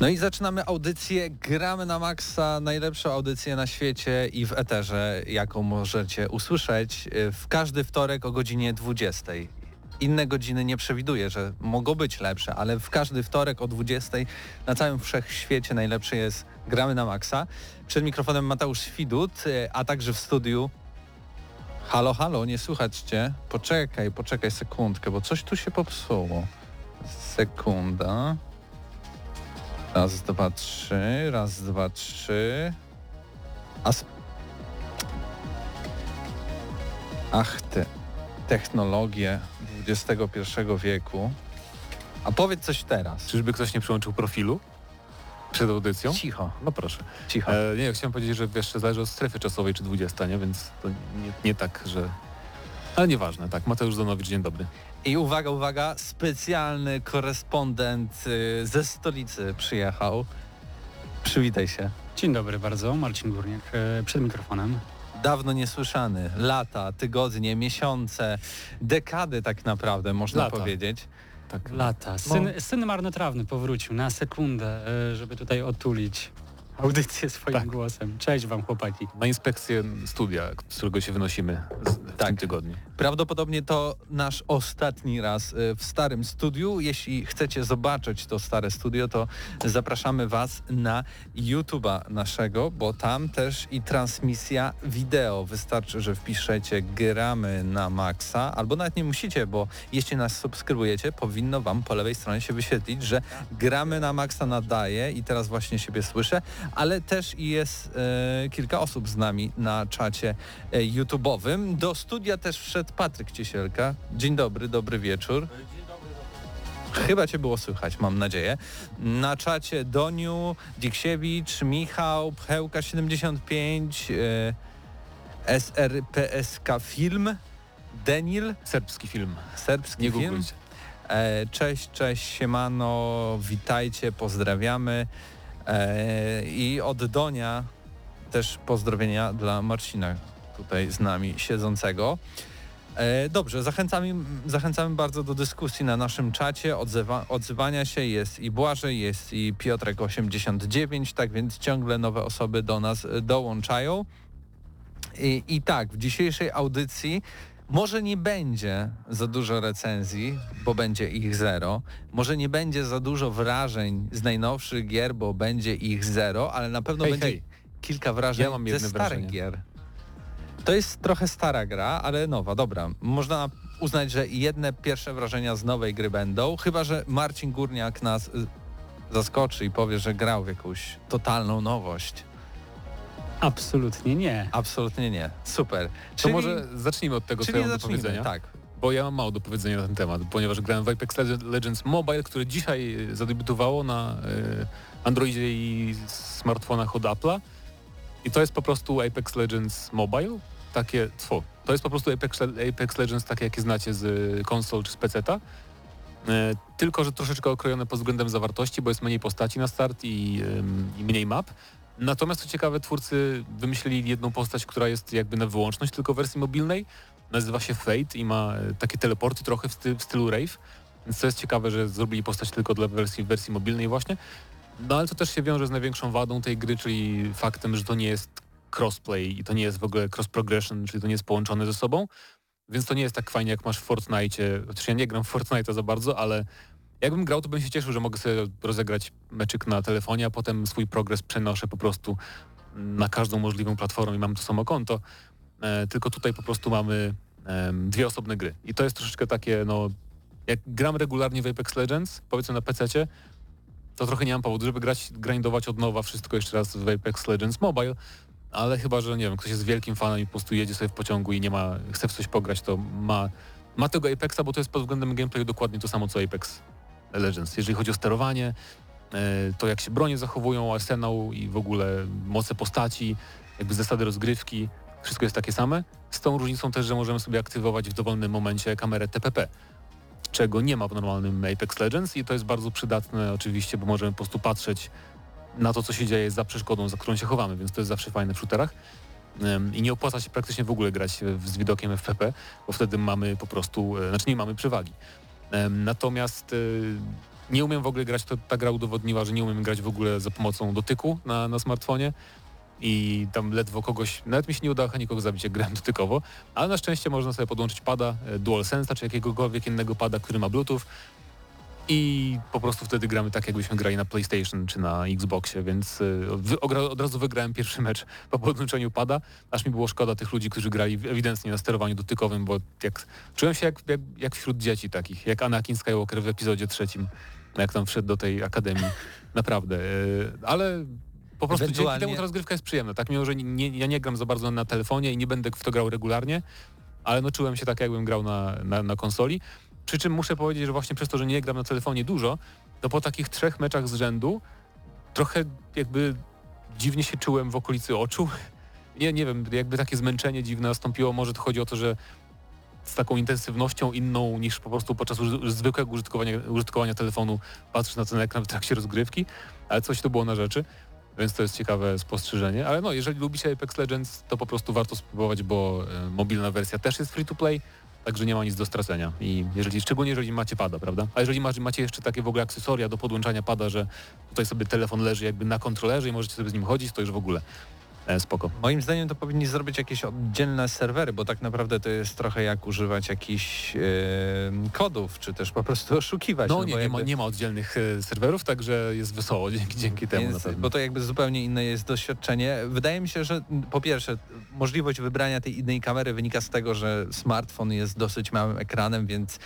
No i zaczynamy audycję Gramy na Maxa, najlepszą audycję na świecie i w eterze, jaką możecie usłyszeć y, w każdy wtorek o godzinie 20. Inne godziny nie przewiduję, że mogą być lepsze, ale w każdy wtorek o 20 na całym wszechświecie najlepszy jest Gramy na Maxa. Przed mikrofonem Mateusz Widut, y, a także w studiu Halo, halo, nie słuchać cię. Poczekaj, poczekaj sekundkę, bo coś tu się popsuło. Sekunda. Raz, dwa, trzy, raz, dwa, trzy. A sp- Ach te technologie XXI wieku. A powiedz coś teraz. Czyżby ktoś nie przyłączył profilu przed audycją? Cicho, No proszę. cicho. E, nie, chciałem powiedzieć, że wiesz, zależy od strefy czasowej czy 20, nie? Więc to nie, nie tak, że... Ale nieważne, tak. Mateusz Zanowicz, dzień dobry. I uwaga, uwaga, specjalny korespondent y, ze stolicy przyjechał. Przywitaj się. Dzień dobry bardzo, Marcin Górniak e, przed mikrofonem. Dawno niesłyszany. Lata, tygodnie, miesiące, dekady tak naprawdę można Lata. powiedzieć. Tak. Lata. Syn, syn marnotrawny powrócił na sekundę, e, żeby tutaj otulić audycję swoim Tak. głosem. Cześć wam chłopaki. Na inspekcję studia, z którego się wynosimy z, w Tak. tym tygodniu. Prawdopodobnie to nasz ostatni raz y, w starym studiu. Jeśli chcecie zobaczyć to stare studio, to zapraszamy Was na YouTube'a naszego, bo tam też i transmisja wideo. Wystarczy, że wpiszecie gramy na maksa, albo nawet nie musicie, bo jeśli nas subskrybujecie, powinno Wam po lewej stronie się wyświetlić, że gramy na maksa nadaje i teraz właśnie siebie słyszę, ale też i jest e, kilka osób z nami na czacie e, YouTube'owym. Do studia też wszedł Patryk Ciesielka. Dzień dobry, dobry wieczór. Chyba Cię było słychać, mam nadzieję. Na czacie Doniu, Diksiewicz, Michał, Pchełka75, e, SRPSK Film, Denil, Serbski film. serbski Nie film. googlujcie. E, Cześć, cześć, siemano, witajcie, pozdrawiamy. E, I od Donia też pozdrowienia dla Marcina tutaj z nami siedzącego. E, Dobrze, zachęcamy, zachęcamy bardzo do dyskusji na naszym czacie, odzywa, odzywania się. Jest i Błażej, jest i Piotrek89, tak więc ciągle nowe osoby do nas dołączają. I, I tak, w dzisiejszej audycji może nie będzie za dużo recenzji, bo będzie ich zero. Może nie będzie za dużo wrażeń z najnowszych gier, bo będzie ich zero, ale na pewno Hej, będzie hej. kilka wrażeń Ja mam ze starych wrażenie. gier. To jest trochę stara gra, ale nowa, dobra. Można uznać, że jedne pierwsze wrażenia z nowej gry będą, chyba że Marcin Górniak nas y, zaskoczy i powie, że grał w jakąś totalną nowość. Absolutnie nie. Absolutnie nie. Super. To może zacznijmy od tego, co ja mam do powiedzenia. tak. Bo ja mam mało do powiedzenia na ten temat, ponieważ grałem w Apex Legends Mobile, które dzisiaj e, zadebiutowało na e, Androidzie i smartfonach od Apple'a. I to jest po prostu Apex Legends Mobile, takie, tfu, to jest po prostu Apex, Apex Legends takie, jakie znacie z konsol czy z PC-ta. E, tylko, że troszeczkę okrojone pod względem zawartości, bo jest mniej postaci na start i, i mniej map. Natomiast co ciekawe, twórcy wymyślili jedną postać, która jest jakby na wyłączność tylko wersji mobilnej. Nazywa się Fate i ma e, takie teleporty trochę w, sty, w stylu Rave. Więc to jest ciekawe, że zrobili postać tylko dla wersji, wersji mobilnej właśnie. No ale to też się wiąże z największą wadą tej gry, czyli faktem, że to nie jest crossplay i to nie jest w ogóle cross progression, czyli to nie jest połączone ze sobą. Więc to nie jest tak fajnie jak masz w Fortnite. Chociaż ja nie gram w Fortnite za bardzo, ale jakbym grał, to bym się cieszył, że mogę sobie rozegrać meczyk na telefonie, a potem swój progres przenoszę po prostu na każdą możliwą platformę i mam to samo konto. e, tylko tutaj po prostu mamy em, dwie osobne gry. I to jest troszeczkę takie, no, jak gram regularnie w Apex Legends, powiedzmy na PC-cie, to trochę nie mam powodu, żeby grać, grindować od nowa wszystko jeszcze raz w Apex Legends Mobile, ale chyba, że nie wiem, ktoś jest wielkim fanem i po prostu jedzie sobie w pociągu i nie ma, chce w coś pograć, to ma, ma tego Apexa, bo to jest pod względem gameplayu dokładnie to samo co Apex Legends. Jeżeli chodzi o sterowanie, e, to jak się bronie zachowują, arsenał i w ogóle moce postaci, jakby zasady rozgrywki, wszystko jest takie same. Z tą różnicą też, że możemy sobie aktywować w dowolnym momencie kamerę TPP, czego nie ma w normalnym Apex Legends i to jest bardzo przydatne oczywiście, bo możemy po prostu patrzeć na to, co się dzieje za przeszkodą, za którą się chowamy, więc to jest zawsze fajne w shooterach. I nie opłaca się praktycznie w ogóle grać z widokiem FPP, bo wtedy mamy po prostu, e, znaczy nie mamy przewagi. Natomiast y, nie umiem w ogóle grać, to ta gra udowodniła, że nie umiem grać w ogóle za pomocą dotyku na, na smartfonie. I tam ledwo kogoś, nawet mi się nie udało nikogo zabić, jak grałem dotykowo, ale na szczęście można sobie podłączyć pada, e, DualSense'a czy jakiegokolwiek innego pada, który ma Bluetooth i po prostu wtedy gramy tak, jakbyśmy grali na PlayStation czy na Xboxie, więc y, od razu wygrałem pierwszy mecz po podłączeniu pada, aż mi było szkoda tych ludzi, którzy grali ewidentnie na sterowaniu dotykowym, bo jak, czułem się jak, jak, jak wśród dzieci takich, jak Anakin Skywalker w epizodzie trzecim, jak tam wszedł do tej akademii. Naprawdę. y, Ale po prostu dzięki Ewentualnie- temu ta rozgrywka jest przyjemna. Tak mimo, że nie, ja nie gram za bardzo na telefonie i nie będę w to grał regularnie, ale no czułem się tak, jakbym grał na, na, na konsoli. Przy czym muszę powiedzieć, że właśnie przez to, że nie gram na telefonie dużo, to po takich trzech meczach z rzędu trochę jakby dziwnie się czułem w okolicy oczu. Nie, nie wiem, jakby takie zmęczenie dziwne nastąpiło. Może to chodzi o to, że z taką intensywnością inną niż po prostu podczas zwykłego użytkowania, użytkowania telefonu patrzysz na ten ekran w trakcie rozgrywki, ale coś tu było na rzeczy, więc to jest ciekawe spostrzeżenie. Ale no, jeżeli lubicie Apex Legends, to po prostu warto spróbować, bo e, mobilna wersja też jest free to play, także nie ma nic do stracenia. I jeżeli, szczególnie jeżeli macie pada, prawda? A jeżeli macie, jeszcze takie w ogóle akcesoria do podłączania pada, że tutaj sobie telefon leży jakby na kontrolerze i możecie sobie z nim chodzić, to już w ogóle spoko. Moim zdaniem to powinni zrobić jakieś oddzielne serwery, bo tak naprawdę to jest trochę jak używać jakichś e, kodów, czy też po prostu oszukiwać. No bo nie, nie, ma, nie ma oddzielnych e, serwerów, także jest wesoło dzięki, dzięki temu na Jest, bo to jakby zupełnie inne jest doświadczenie. Wydaje mi się, że po pierwsze możliwość wybrania tej innej kamery wynika z tego, że smartfon jest dosyć małym ekranem, więc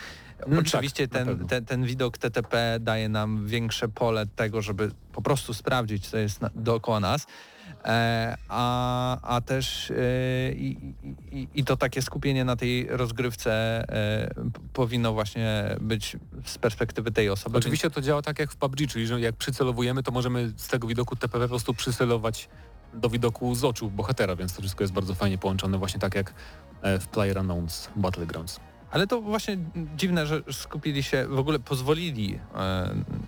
No oczywiście tak, ten, ten, ten widok TTP daje nam większe pole tego, żeby po prostu sprawdzić, co jest na, dookoła nas. E, a, a też e, i, i, i to takie skupienie na tej rozgrywce e, powinno właśnie być z perspektywy tej osoby. Oczywiście to działa tak jak w PUBG, czyli że jak przycelowujemy, to możemy z tego widoku TPP po prostu przycelować do widoku z oczu bohatera, więc to wszystko jest bardzo fajnie połączone właśnie tak jak w PlayerUnknown's Battlegrounds. Ale to właśnie dziwne, że skupili się, w ogóle pozwolili,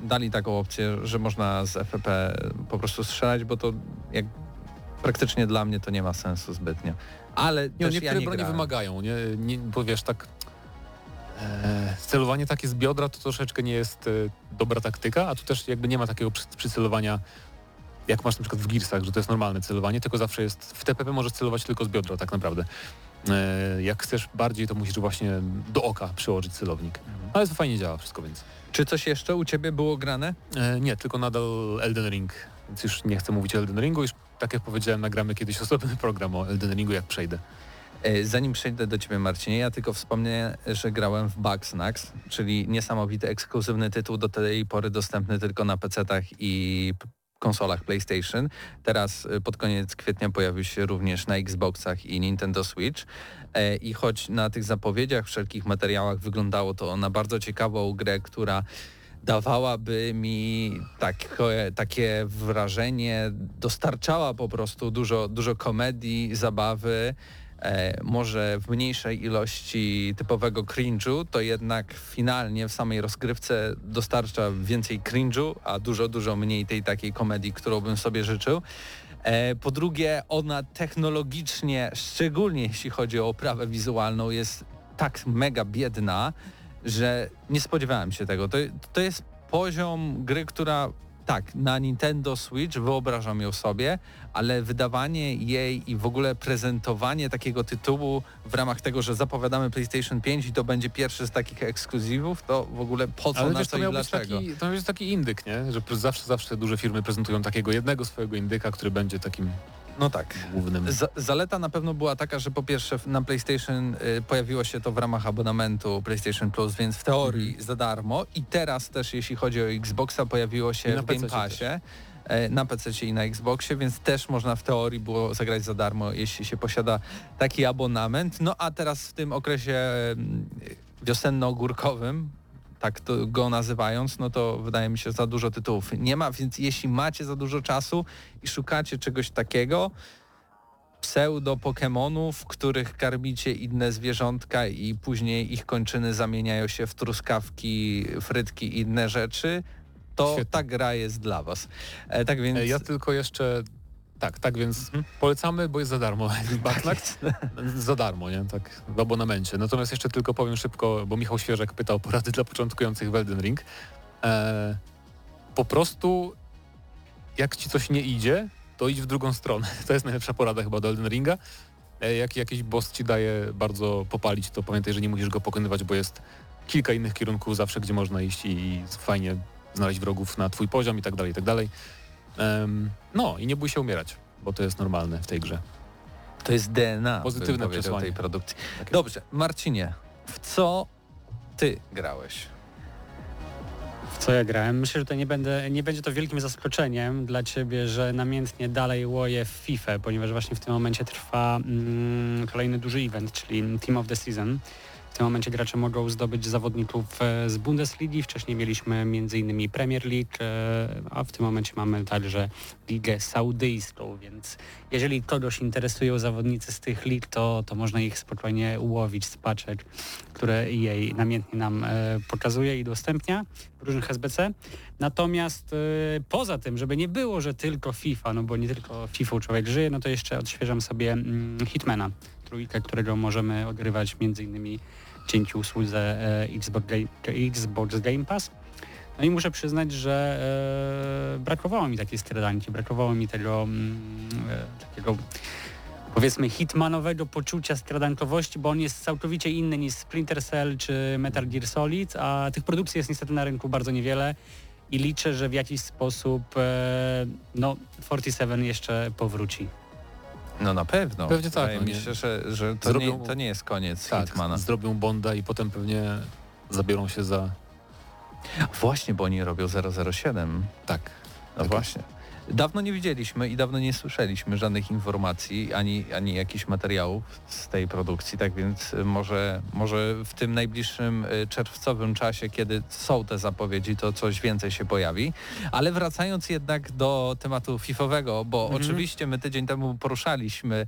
dali taką opcję, że można z FPP po prostu strzelać, bo to jak praktycznie dla mnie to nie ma sensu zbytnio. Ale Nie, niektóre ja nie grałem. wymagają, nie, nie, bo wiesz, tak e, celowanie takie z biodra to troszeczkę nie jest e, dobra taktyka, a tu też jakby nie ma takiego przy, przycelowania jak masz na przykład w Gearsach, że to jest normalne celowanie, tylko zawsze jest, w TPP możesz celować tylko z biodra tak naprawdę. E, jak chcesz bardziej, to musisz właśnie do oka przyłożyć celownik. Ale to fajnie działa wszystko, więc... Czy coś jeszcze u Ciebie było grane? E, nie, tylko nadal Elden Ring, więc już nie chcę mówić o Elden Ringu, już tak jak powiedziałem, nagramy kiedyś osobny program o Elden Ringu, jak przejdę. E, Zanim przejdę do Ciebie Marcinie, ja tylko wspomnę, że grałem w Bugsnax, czyli niesamowity ekskluzywny tytuł do tej pory dostępny tylko na PC-tach i konsolach PlayStation. Teraz e, pod koniec kwietnia pojawił się również na Xboxach i Nintendo Switch. E, I choć na tych zapowiedziach, wszelkich materiałach wyglądało to na bardzo ciekawą grę, która dawałaby mi takie, takie wrażenie, dostarczała po prostu dużo, dużo komedii, zabawy, e, może w mniejszej ilości typowego cringe'u, to jednak finalnie w samej rozgrywce dostarcza więcej cringe'u, a dużo, dużo mniej tej takiej komedii, którą bym sobie życzył. E, Po drugie, ona technologicznie, szczególnie jeśli chodzi o oprawę wizualną, jest tak mega biedna, że nie spodziewałem się tego. To, to jest poziom gry, która tak, na Nintendo Switch wyobrażam ją sobie, ale wydawanie jej i w ogóle prezentowanie takiego tytułu w ramach tego, że zapowiadamy PlayStation 5 i to będzie pierwszy z takich ekskluzywów, to w ogóle po co, Ale na wiesz, co to i dlaczego? taki, to być taki indyk, nie? Że zawsze, zawsze duże firmy prezentują takiego jednego swojego indyka, który będzie takim No tak. głównym. Z, zaleta na pewno była taka, że po pierwsze na PlayStation y, pojawiło się to w ramach abonamentu PlayStation Plus, więc w teorii Mhm. za darmo i teraz też jeśli chodzi o Xboxa pojawiło się na w Game Passie. e, Na PC i na Xboxie, więc też można w teorii było zagrać za darmo, jeśli się posiada taki abonament. No a teraz w tym okresie mm, wiosenno-ogórkowym, tak go nazywając, no to wydaje mi się za dużo tytułów nie ma, więc jeśli macie za dużo czasu i szukacie czegoś takiego, pseudo Pokemonów, których karmicie inne zwierzątka i później ich kończyny zamieniają się w truskawki, frytki i inne rzeczy, to Świetnie. ta gra jest dla was. E, tak więc... E, Ja tylko jeszcze... Tak, tak więc Mhm. polecamy, bo jest za darmo. Tak jest. za darmo, nie? Tak, w abonamencie. Natomiast jeszcze tylko powiem szybko, bo Michał Świeżek pytał o porady dla początkujących w Elden Ring. E, po prostu jak ci coś nie idzie, to idź w drugą stronę. To jest najlepsza porada chyba do Elden Ringa. E, jak jakiś boss ci daje bardzo popalić, to pamiętaj, że nie musisz go pokonywać, bo jest kilka innych kierunków zawsze, gdzie można iść i fajnie znaleźć wrogów na twój poziom i tak dalej, i tak dalej. No i nie bój się umierać, bo to jest normalne w tej grze. To jest DNA Pozytywne przesłanie. tej produkcji. Tak Dobrze, Marcinie, w co ty grałeś? W co ja grałem? Myślę, że to nie, będę, nie będzie to wielkim zaskoczeniem dla ciebie, że namiętnie dalej łoję w FIFA, ponieważ właśnie w tym momencie trwa mm, kolejny duży event, czyli Team of the Season. W tym momencie gracze mogą zdobyć zawodników e, z Bundesligi. Wcześniej mieliśmy m.in. Premier League, e, a w tym momencie mamy także Ligę Saudyjską, więc jeżeli kogoś interesują zawodnicy z tych lig, to, to można ich spokojnie ułowić z paczek, które jej namiętnie nam e, pokazuje i udostępnia w różnych SBC. Natomiast poza tym, żeby nie było, że tylko FIFA, no bo nie tylko FIFA człowiek żyje, no to jeszcze odświeżam sobie mm, Hitmana, trójkę, którego możemy odgrywać między innymi dzięki usłudze e, Xbox, Ga- Xbox Game Pass. No i muszę przyznać, że e, brakowało mi takiej skradanki, brakowało mi tego mm, e, takiego powiedzmy hitmanowego poczucia skradankowości, bo on jest całkowicie inny niż Splinter Cell czy Metal Gear Solid, a tych produkcji jest niestety na rynku bardzo niewiele i liczę, że w jakiś sposób e, no 47 jeszcze powróci. No na pewno. Pewnie tak, Wydaje no mi nie- się, że, że to, Zrobią- nie, to nie jest koniec Tak, Hitmana. zrobią Bonda i potem pewnie zabiorą się za... Właśnie, bo oni robią 007. Tak. No Tak właśnie. Dawno nie widzieliśmy i dawno nie słyszeliśmy żadnych informacji, ani, ani jakichś materiałów z tej produkcji, tak więc y, może, może w tym najbliższym y, czerwcowym czasie, kiedy są te zapowiedzi, to coś więcej się pojawi. Ale wracając jednak do tematu fifowego, bo Mhm. oczywiście my tydzień temu poruszaliśmy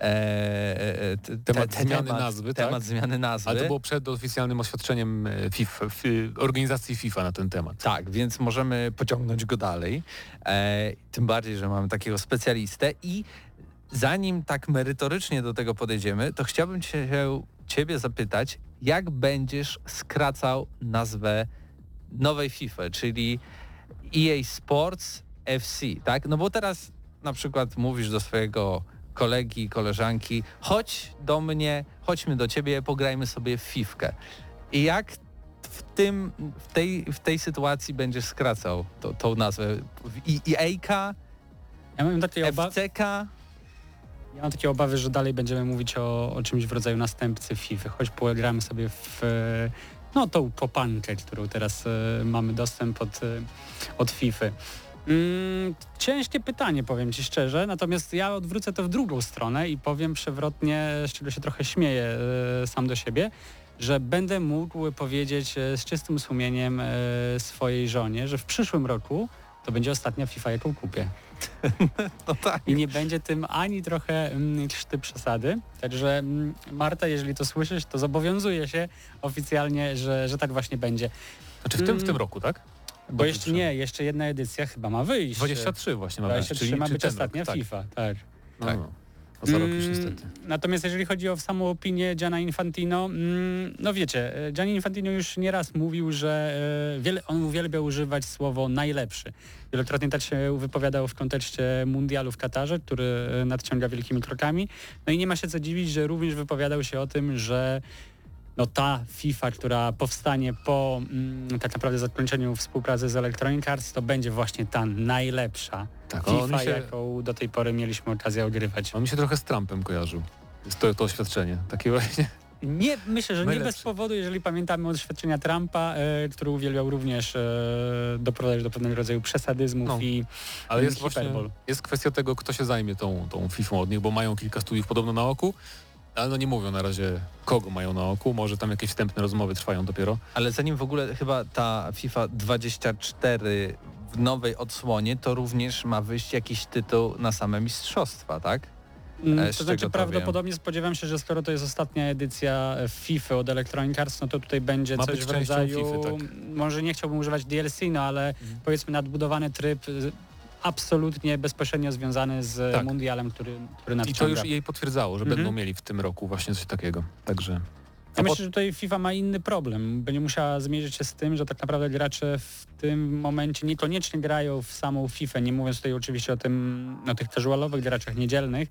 e, e, t- Temat te- zmiany nazwy, tak? temat zmiany nazwy. Ale to było przed oficjalnym oświadczeniem e, FIFA, fi, organizacji FIFA na ten temat. Tak, więc możemy pociągnąć go dalej. E, tym bardziej, że mamy takiego specjalistę i zanim tak merytorycznie do tego podejdziemy, to chciałbym cię, Ciebie zapytać, jak będziesz skracał nazwę nowej FIFA, czyli EA Sports FC, tak? No bo teraz na przykład mówisz do swojego kolegi, koleżanki, chodź do mnie, chodźmy do ciebie, pograjmy sobie w fifkę. I jak w tym, w tej, w tej sytuacji będziesz skracał to, tą nazwę? I, EA-ka, Ja mam takie, FCK? ja mam takie obawy, że dalej będziemy mówić o, o czymś w rodzaju następcy FIFA, choć pogramy sobie w e, no tą kopankę, którą teraz e, mamy dostęp od, e, od FIFA. Mm, ciężkie pytanie, powiem Ci szczerze, natomiast ja odwrócę to w drugą stronę i powiem przewrotnie, z czego się trochę śmieję e, sam do siebie, że będę mógł powiedzieć e, z czystym sumieniem e, swojej żonie, że w przyszłym roku to będzie ostatnia FIFA, jaką kupię. No tak. I nie będzie tym ani trochę mm, krzty przesady. Także mm, Marta, jeżeli to słyszysz, to zobowiązuję się oficjalnie, że, że tak właśnie będzie. Znaczy w tym, w tym Mm. roku, tak? Bo Dobrze, jeszcze nie, jeszcze jedna edycja chyba ma wyjść. 23 właśnie ma być, 23 czyli ma być ostatnia rok, tak. FIFA, tak. No, Tak. no. A za rok już Mm, niestety. Natomiast jeżeli chodzi o samą opinię Gianna Infantino, mm, no wiecie, e, Gianni Infantino już nieraz mówił, że e, wiele, on uwielbia używać słowo najlepszy. Wielokrotnie tak się wypowiadał w kontekście mundialu w Katarze, który e, nadciąga wielkimi krokami. No i nie ma się co dziwić, że również wypowiadał się o tym, że no ta FIFA, która powstanie po mm, tak naprawdę zakończeniu współpracy z Electronic Arts, to będzie właśnie ta najlepsza Tak, FIFA, się, jaką do tej pory mieliśmy okazję ogrywać. on mi się trochę z Trumpem kojarzył. Jest to, to oświadczenie. Takie właśnie. Nie, myślę, że nie Najlepszy. bez powodu, jeżeli pamiętamy doświadczenia Trumpa, e, który uwielbiał również e, doprowadzać do pewnego rodzaju przesadyzmów No. i Ale jest Hiperbol. właśnie jest kwestia tego, kto się zajmie tą, tą FIFA od nich, bo mają kilka studiów podobno na oku, ale no nie mówią na razie kogo mają na oku, może tam jakieś wstępne rozmowy trwają dopiero. Ale zanim w ogóle chyba ta FIFA 24 w nowej odsłonie, to również ma wyjść jakiś tytuł na same mistrzostwa, tak? Mm, E, z To znaczy to prawdopodobnie spodziewam się, że skoro to jest ostatnia edycja FIFA od Electronic Arts, no to tutaj będzie Ma coś w rodzaju, FIFA, tak. może nie chciałbym używać DLC, no ale Mhm. powiedzmy nadbudowany tryb absolutnie bezpośrednio związany z Tak. mundialem, który, który I to nadciąga. już jej potwierdzało, że Mhm. będą mieli w tym roku właśnie coś takiego. Także Ja myślę, że tutaj FIFA ma inny problem. Będzie musiała zmierzyć się z tym, że tak naprawdę gracze w tym momencie niekoniecznie grają w samą FIFA, nie mówiąc tutaj oczywiście o tym, o tych casualowych graczach niedzielnych,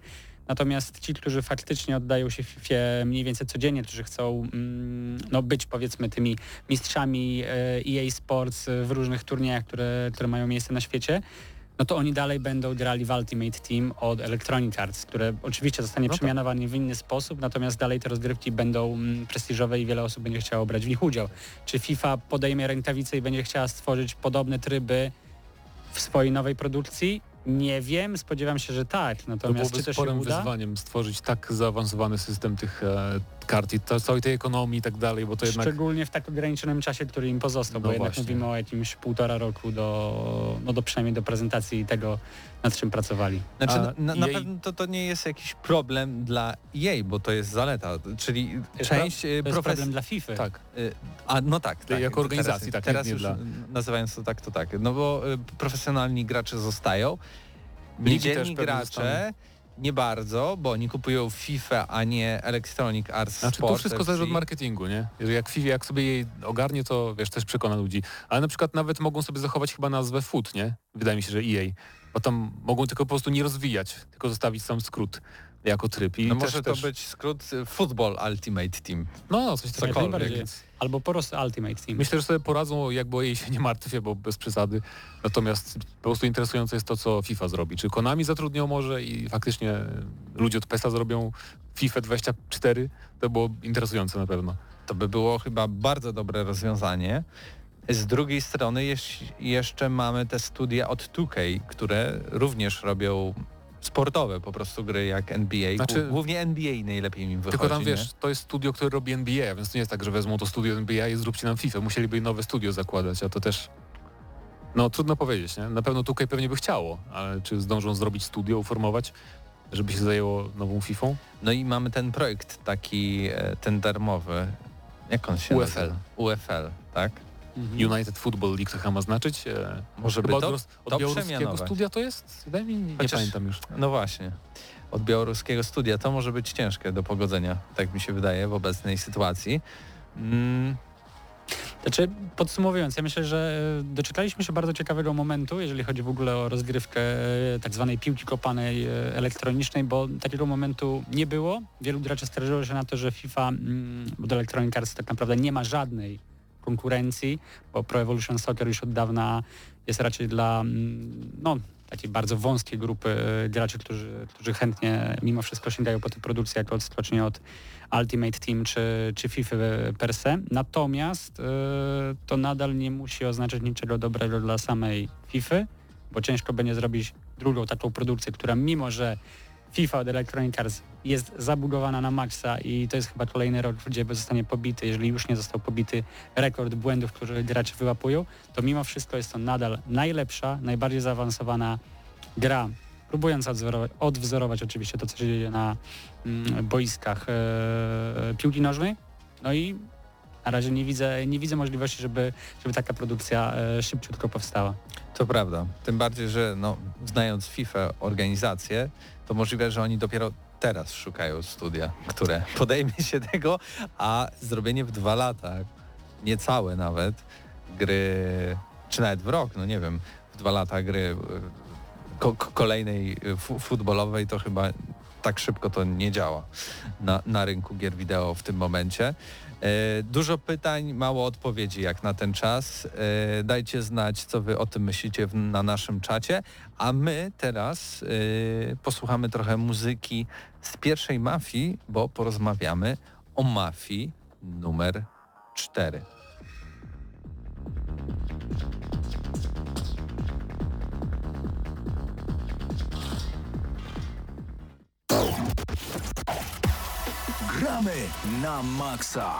natomiast ci, którzy faktycznie oddają się FIFA mniej więcej codziennie, którzy chcą mm, no, być powiedzmy tymi mistrzami e, EA Sports w różnych turniejach, które, które mają miejsce na świecie, no to oni dalej będą grali w Ultimate Team od Electronic Arts, które oczywiście zostanie No przemianowane w inny sposób, natomiast dalej te rozgrywki będą mm, prestiżowe i wiele osób będzie chciało brać w nich udział. Czy FIFA podejmie rękawice i będzie chciała stworzyć podobne tryby w swojej nowej produkcji? Nie wiem, spodziewam się, że tak, to natomiast byłoby czy to się sporym wyzwaniem stworzyć tak zaawansowany system tych e, kart i to, całej tej ekonomii i tak dalej, bo to jednak Szczególnie w tak ograniczonym czasie, który im pozostał, bo No jednak właśnie. mówimy o jakimś półtora roku do, no do przynajmniej do prezentacji tego, nad czym pracowali. Znaczy, A na, na, jej- pewno to, to nie jest jakiś problem dla jej, bo to jest zaleta, czyli jest część y, To jest profes- problem dla FIFA. tak. Y, A no tak, tak. jako organizacji, teraz, tak, Teraz już dla- nazywając to tak, to tak. No bo y, profesjonalni gracze zostają, niedzielni gracze zostaną. Nie bardzo, bo oni kupują FIFA, a nie Electronic Arts Znaczy Sport to wszystko zależy od marketingu, nie? Jeżeli jak FIFA, jak sobie jej ogarnie, to wiesz, też przekona ludzi. Ale na przykład nawet mogą sobie zachować chyba nazwę FUT, nie? Wydaje mi się, że EA. Bo tam mogą tylko po prostu nie rozwijać, tylko zostawić sam skrót jako tryb. I No też, może to też, być skrót y, Football Ultimate Team. No, no, coś takiego. Cokolwiek. Albo po prostu Ultimate Team. Myślę, że sobie poradzą, jakby jej się nie martwię, bo bez przesady. Natomiast po prostu interesujące jest to, co FIFA zrobi. Czy Konami zatrudnią może i faktycznie ludzie od PESA zrobią FIFA 24? To było interesujące na pewno. To by było chyba bardzo dobre rozwiązanie. Z drugiej strony jeszcze mamy te studia od 2K, które również robią sportowe po prostu gry jak NBA. Znaczy- Głównie NBA najlepiej mi wychodzi. Tylko tam nie? wiesz, to jest studio, które robi NBA, więc to nie jest tak, że wezmą to studio NBA i zróbcie nam FIFA. Musieliby nowe studio zakładać, a to też... No trudno powiedzieć, nie? Na pewno 2K pewnie by chciało, ale czy zdążą zrobić studio, uformować, żeby się zajęło nową FIFA? No i mamy ten projekt taki, e, ten darmowy. Jak on się UFL. nazywa? UFL, tak? Mhm. United Football League to chyba ma znaczyć. E, Może by to, od, od białoruskiego studia to jest? Wydaje mi, nie Chociaż- pamiętam już. No właśnie. Od białoruskiego studia to może być ciężkie do pogodzenia, tak mi się wydaje, w obecnej sytuacji. Mm, Znaczy, podsumowując, ja myślę, że e, doczekaliśmy się bardzo ciekawego momentu, jeżeli chodzi w ogóle o rozgrywkę e, tak zwanej piłki kopanej elektronicznej, bo takiego momentu nie było. Wielu graczy skarżyło się na to, że FIFA, mm, bo do Electronic Arts tak naprawdę nie ma żadnej konkurencji, bo Pro Evolution Soccer już od dawna jest raczej dla mm, no, takiej bardzo wąskiej grupy e, graczy, którzy, którzy chętnie mimo wszystko sięgają po te produkcje jako odskocznie od Ultimate Team czy, czy FIFA per se. Natomiast e, to nadal nie musi oznaczać niczego dobrego dla samej FIFA, bo ciężko będzie zrobić drugą taką produkcję, która mimo, że FIFA od Electronic Arts jest zabugowana na maksa i to jest chyba kolejny rok, gdzie zostanie pobity, jeżeli już nie został pobity rekord błędów, które gracze wyłapują, to mimo wszystko jest to nadal najlepsza, najbardziej zaawansowana gra, próbując odwzorować, odwzorować oczywiście to, co się dzieje na mm, boiskach e, piłki nożnej. No i na razie nie widzę, nie widzę możliwości, żeby, żeby taka produkcja e, szybciutko powstała. to prawda. Tym bardziej, że no, znając FIFA organizację, to możliwe, że oni dopiero teraz szukają studia, które podejmie się tego, a zrobienie w dwa lata, niecałe nawet, gry, czy nawet w rok, no nie wiem, w dwa lata gry e, ko ko- kolejnej e, fu futbolowej to chyba tak szybko to nie działa na, na rynku gier wideo w tym momencie. E, dużo pytań, mało odpowiedzi jak na ten czas. E, dajcie znać, co wy o tym myślicie na naszym czacie. A my teraz e, posłuchamy trochę muzyki z pierwszej mafii, bo porozmawiamy o mafii numer 4. Gramy na maksa.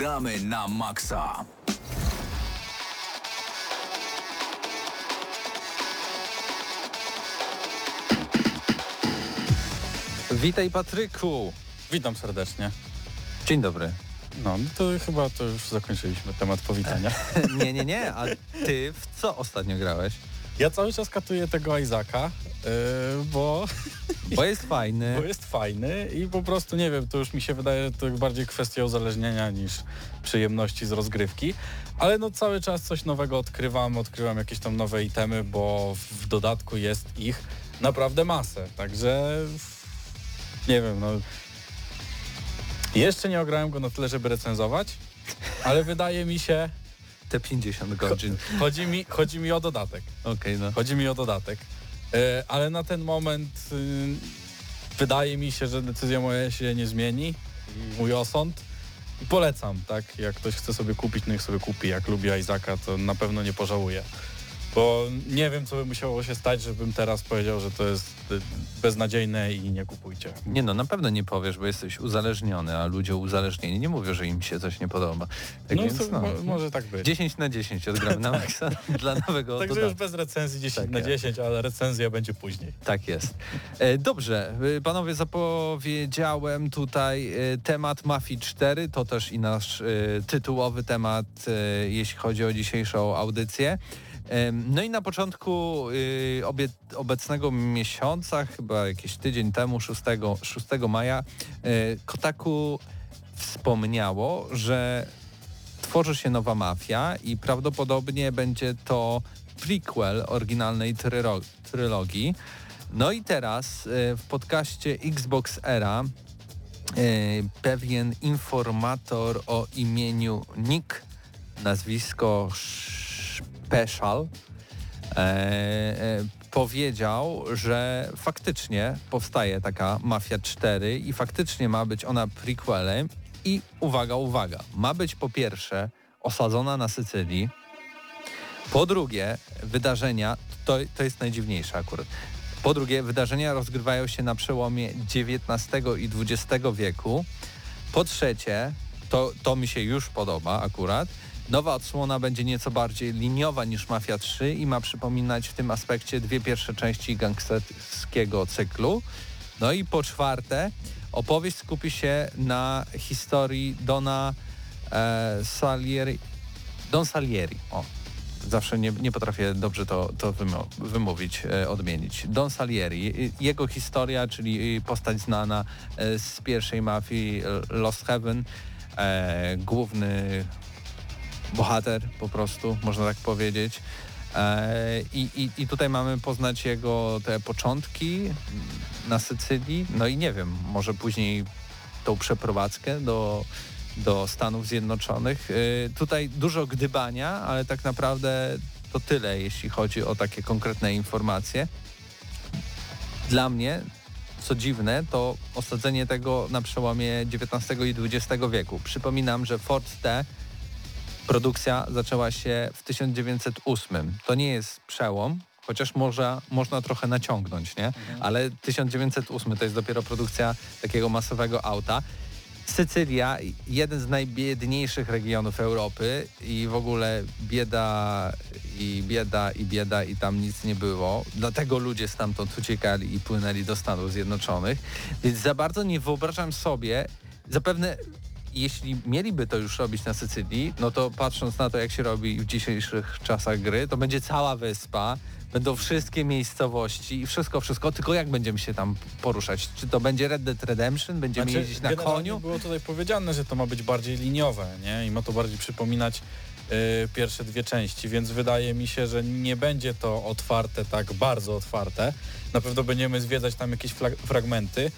Gramy na maksa. Witaj Patryku! Witam serdecznie. Dzień dobry. No, no to chyba to już zakończyliśmy temat powitania. Nie, nie, nie, a ty w co ostatnio grałeś? Ja cały czas katuję tego Izaka, yy, bo, Bo jest fajny. bo jest fajny i po prostu nie wiem, to już mi się wydaje to bardziej kwestia uzależnienia niż przyjemności z rozgrywki, ale no cały czas coś nowego odkrywam, odkrywam jakieś tam nowe itemy, bo w dodatku jest ich naprawdę masę, także nie wiem, no jeszcze nie ograłem go na tyle, żeby recenzować, ale wydaje mi się, Te 50 godzin. chodzi mi, chodzi mi o dodatek. Okej, no. Chodzi mi o dodatek. E, ale na ten moment y, wydaje mi się, że decyzja moja się nie zmieni. Mój osąd. I polecam, tak? Jak ktoś chce sobie kupić, niech sobie kupi. Jak lubi Izaka, to na pewno nie pożałuje. Bo nie wiem, co by musiało się stać, żebym teraz powiedział, że to jest y, beznadziejne i nie kupujcie. Nie no, na pewno nie powiesz, bo jesteś uzależniony, a ludzie uzależnieni nie mówią, że im się coś nie podoba. Tak no, więc, no, mo- może tak być. 10 na 10 odgramy na maksa dla nowego Także dodatku. już bez recenzji 10 Tak na jest. 10, ale recenzja będzie później. Tak jest. E, Dobrze, e, panowie, zapowiedziałem tutaj e, temat Mafii 4, to też i nasz tytułowy temat, jeśli chodzi o dzisiejszą audycję. No i na początku y, obecnego miesiąca, chyba jakiś tydzień temu, 6, 6 maja, y, Kotaku wspomniało, że tworzy się nowa mafia i prawdopodobnie będzie to prequel oryginalnej trylogii. No i teraz y, w podcaście Xbox Era y, pewien informator o imieniu Nick, nazwisko Special, e, e, powiedział, że faktycznie powstaje taka Mafia 4 i faktycznie ma być ona prequelem i uwaga, uwaga, ma być po pierwsze osadzona na Sycylii, po drugie wydarzenia, to, to jest najdziwniejsze akurat, po drugie wydarzenia rozgrywają się na przełomie XIX i XX wieku, po trzecie, to, to mi się już podoba akurat, Nowa odsłona będzie nieco bardziej liniowa niż Mafia 3 i ma przypominać w tym aspekcie dwie pierwsze części gangsterskiego cyklu. No i po czwarte, opowieść skupi się na historii Dona e, Salieri. Don Salieri. O, zawsze nie, nie potrafię dobrze to, to wymówić, e, odmienić. Don Salieri, jego historia, czyli postać znana e, z pierwszej mafii e, Lost Heaven, e, główny bohater po prostu, można tak powiedzieć. E, I, i, I tutaj mamy poznać jego te początki na Sycylii, no i nie wiem, może później tą przeprowadzkę do, do Stanów Zjednoczonych. E, Tutaj dużo gdybania, ale tak naprawdę to tyle, jeśli chodzi o takie konkretne informacje. Dla mnie, co dziwne, to osadzenie tego na przełomie XIX i XX wieku. Przypominam, że Ford T produkcja zaczęła się w 1908. To nie jest przełom, chociaż może, można trochę naciągnąć, nie? Ale 1908 to jest dopiero produkcja takiego masowego auta. Sycylia, jeden z najbiedniejszych regionów Europy i w ogóle bieda i bieda i bieda i tam nic nie było. Dlatego ludzie stamtąd uciekali i płynęli do Stanów Zjednoczonych. Więc za bardzo nie wyobrażam sobie, zapewne jeśli mieliby to już robić na Sycylii, no to patrząc na to, jak się robi w dzisiejszych czasach gry, to będzie cała wyspa, będą wszystkie miejscowości i wszystko, wszystko, tylko jak będziemy się tam poruszać? Czy to będzie Red Dead Redemption? Będziemy Znaczy, jeździć na koniu? było tutaj powiedziane, że to ma być bardziej liniowe, nie? I ma to bardziej przypominać y, pierwsze dwie części, więc wydaje mi się, że nie będzie to otwarte tak bardzo otwarte. Na pewno będziemy zwiedzać tam jakieś fragmenty,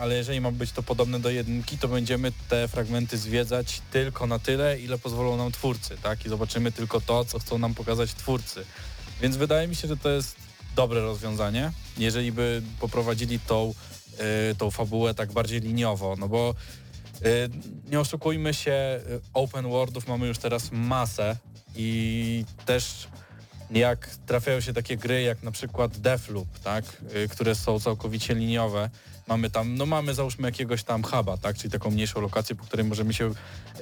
ale jeżeli ma być to podobne do jedynki, to będziemy te fragmenty zwiedzać tylko na tyle, ile pozwolą nam twórcy, tak? I zobaczymy tylko to, co chcą nam pokazać twórcy. Więc wydaje mi się, że to jest dobre rozwiązanie, jeżeli by poprowadzili tą, y, tą fabułę tak bardziej liniowo, no bo y, nie oszukujmy się, open worldów mamy już teraz masę i też jak trafiają się takie gry jak na przykład Deathloop, tak, y, które są całkowicie liniowe, mamy tam, no mamy załóżmy jakiegoś tam huba, tak, czyli taką mniejszą lokację, po której możemy się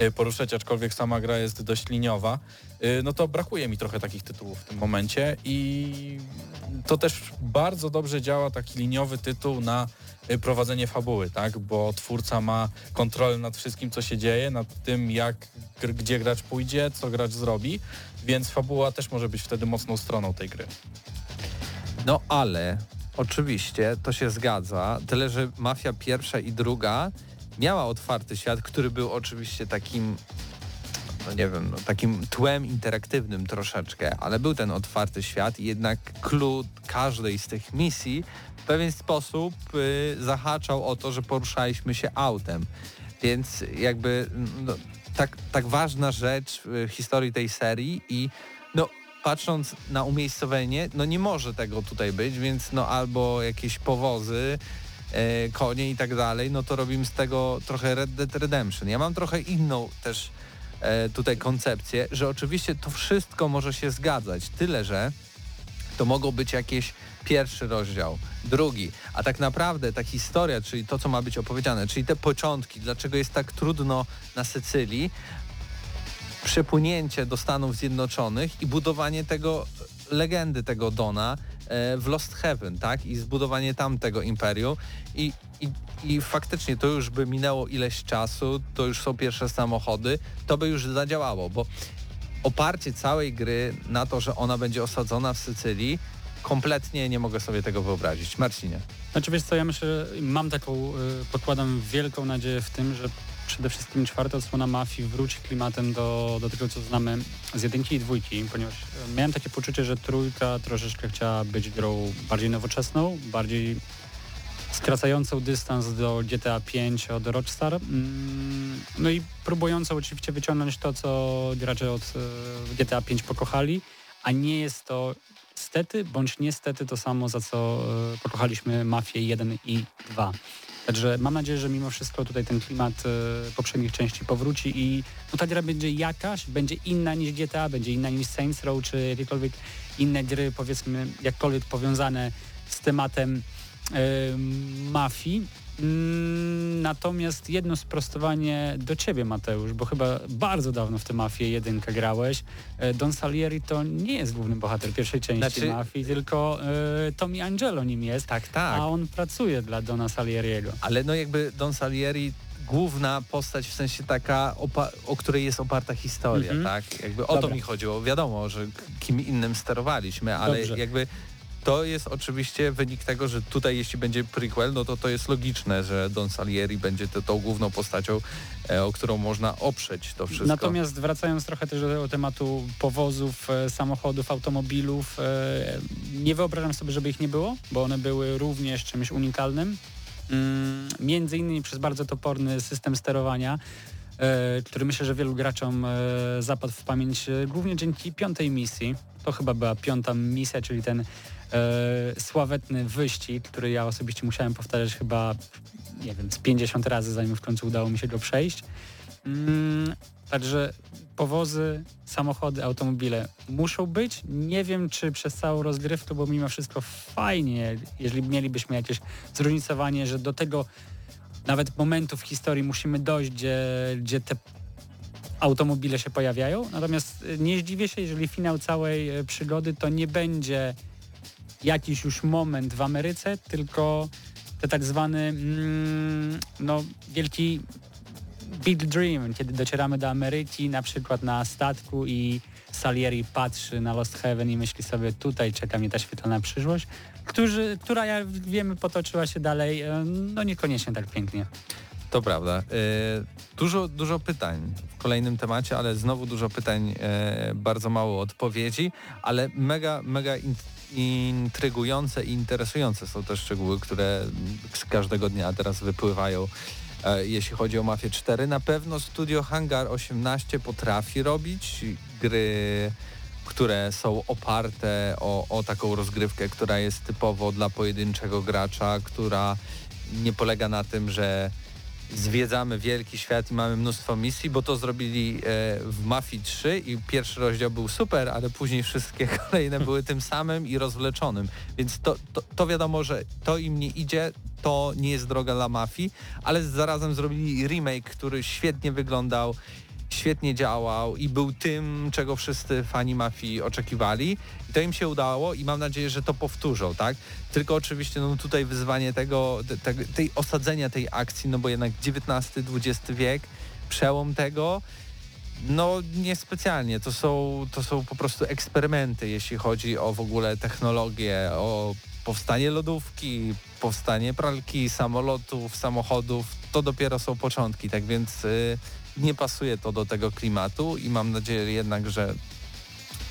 y, poruszać, aczkolwiek sama gra jest dość liniowa, y, no to brakuje mi trochę takich tytułów w tym momencie i to też bardzo dobrze działa taki liniowy tytuł na prowadzenie fabuły, tak, bo twórca ma kontrolę nad wszystkim, co się dzieje, nad tym, jak, gdzie gracz pójdzie, co gracz zrobi, więc fabuła też może być wtedy mocną stroną tej gry. No ale oczywiście to się zgadza, tyle że Mafia pierwsza i druga miała otwarty świat, który był oczywiście takim no nie wiem, no, takim tłem interaktywnym troszeczkę, ale był ten otwarty świat i jednak clue każdej z tych misji pewien sposób y, zahaczał o to, że poruszaliśmy się autem. Więc jakby no, tak, tak ważna rzecz w historii tej serii i no patrząc na umiejscowienie, no nie może tego tutaj być, więc no albo jakieś powozy, e, konie i tak dalej, no to robimy z tego trochę Red Dead Redemption. Ja mam trochę inną też e, tutaj koncepcję, że oczywiście to wszystko może się zgadzać, tyle że to mogą być jakieś pierwszy rozdział, drugi, a tak naprawdę ta historia, czyli to, co ma być opowiedziane, czyli te początki, dlaczego jest tak trudno na Sycylii, przepłynięcie do Stanów Zjednoczonych i budowanie tego legendy tego Dona e, w Lost Heaven, tak? I zbudowanie tam tego imperium i, i, i faktycznie to już by minęło ileś czasu, to już są pierwsze samochody, to by już zadziałało, bo oparcie całej gry na to, że ona będzie osadzona w Sycylii, kompletnie nie mogę sobie tego wyobrazić. Marcinie. Znaczy wiesz co, ja myślę, mam taką, y, pokładam wielką nadzieję w tym, że przede wszystkim czwarta odsłona Mafii wróci klimatem do, do tego, co znamy z jedynki i dwójki, ponieważ y, miałem takie poczucie, że trójka troszeczkę chciała być grą bardziej nowoczesną, bardziej skracającą dystans do GTA 5 od Rockstar, mm, no i próbującą oczywiście wyciągnąć to, co gracze od y, GTA 5 pokochali, a nie jest to stety bądź niestety to samo, za co e, pokochaliśmy Mafię 1 i 2. Także mam nadzieję, że mimo wszystko tutaj ten klimat e, poprzednich części powróci i no ta gra będzie jakaś, będzie inna niż GTA, będzie inna niż Saints Row czy jakiekolwiek inne gry powiedzmy jakkolwiek powiązane z tematem e, mafii. Mm, Natomiast jedno sprostowanie do ciebie, Mateusz, bo chyba bardzo dawno w tę mafię jedynkę grałeś. E, Don Salieri to nie jest główny bohater pierwszej części Znaczy- mafii, tylko e, Tommy Angelo nim jest, Tak, tak. a on pracuje dla Dona Salieriego. Ale no jakby Don Salieri główna postać w sensie taka, o której jest oparta historia, Mhm. tak? Jakby o to Dobra. mi chodziło. Wiadomo, że kim innym sterowaliśmy, ale Dobrze. jakby to jest oczywiście wynik tego, że tutaj jeśli będzie prequel, no to to jest logiczne, że Don Salieri będzie to, tą główną postacią, e, o którą można oprzeć to wszystko. Natomiast wracając trochę też do tematu powozów, e, samochodów, automobilów, e, nie wyobrażam sobie, żeby ich nie było, bo one były również czymś unikalnym. Mm, Między innymi przez bardzo toporny system sterowania, który myślę, że wielu graczom zapadł w pamięć głównie dzięki piątej misji. To chyba była piąta misja, czyli ten sławetny wyścig, który ja osobiście musiałem powtarzać chyba, nie wiem, z 50 razy, zanim w końcu udało mi się go przejść. Mm, także powozy, samochody, automobile muszą być. Nie wiem, czy przez całą rozgrywkę, bo mimo wszystko fajnie, jeżeli mielibyśmy jakieś zróżnicowanie, że do tego nawet momentu w historii musimy dojść, gdzie, gdzie te automobile się pojawiają. Natomiast y, nie zdziwię się, jeżeli finał całej y, przygody to nie będzie jakiś już moment w Ameryce, tylko te tak zwany mm, no, wielki big dream, kiedy docieramy do Ameryki, na przykład na statku i Salieri patrzy na Lost Heaven i myśli sobie, tutaj czeka mnie ta świetlana przyszłość, którzy, która, jak wiemy, potoczyła się dalej, e, no niekoniecznie tak pięknie. To prawda. E, Dużo, dużo pytań w kolejnym temacie, ale znowu dużo pytań, e, bardzo mało odpowiedzi, ale mega, mega in, intrygujące i interesujące są te szczegóły, które z każdego dnia teraz wypływają. E, Jeśli chodzi o Mafię 4, na pewno studio Hangar 18 potrafi robić gry, które są oparte o, o taką rozgrywkę, która jest typowo dla pojedynczego gracza, która nie polega na tym, że zwiedzamy wielki świat i mamy mnóstwo misji, bo to zrobili e, w Mafii 3 i pierwszy rozdział był super, ale później wszystkie kolejne były tym samym i rozwleczonym. Więc to, to, to wiadomo, że to im nie idzie, to nie jest droga dla Mafii, ale zarazem zrobili remake, który świetnie wyglądał, świetnie działał i był tym, czego wszyscy fani Mafii oczekiwali. I to im się udało i mam nadzieję, że to powtórzą, tak? Tylko oczywiście no, tutaj wyzwanie tego, te, te, tej osadzenia tej akcji, no bo jednak XIX-XX wiek, przełom tego, no niespecjalnie. To są, to są po prostu eksperymenty, jeśli chodzi o w ogóle technologię, o powstanie lodówki, powstanie pralki, samolotów, samochodów. To dopiero są początki, tak więc y, nie pasuje to do tego klimatu i mam nadzieję jednak, że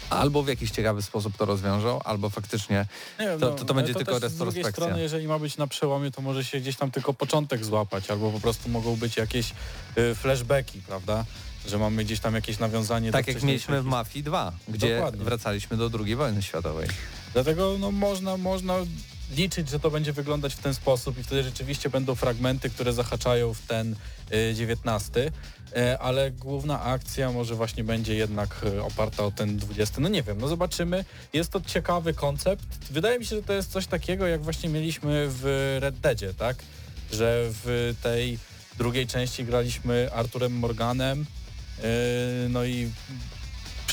albo w jakiś ciekawy sposób to rozwiążą, albo faktycznie Nie To- no, to- to będzie tylko też Z drugiej retrospekcja. strony, jeżeli ma być na przełomie, to może się gdzieś tam tylko początek złapać, albo po prostu mogą być jakieś y, flashbacki, prawda? Że mamy gdzieś tam jakieś nawiązanie tak do jak wcześniejszej mieliśmy w Mafii 2, gdzie Dokładnie. wracaliśmy do II wojny światowej. Dlatego no, można, można liczyć, że to będzie wyglądać w ten sposób i wtedy rzeczywiście będą fragmenty, które zahaczają w ten y, 19, y, ale główna akcja może właśnie będzie jednak y, oparta o ten 20. No nie wiem, no zobaczymy. Jest to ciekawy koncept. Wydaje mi się, że to jest coś takiego, jak właśnie mieliśmy w Red Deadzie, tak? Że w tej drugiej części graliśmy Arturem Morganem, yy, no i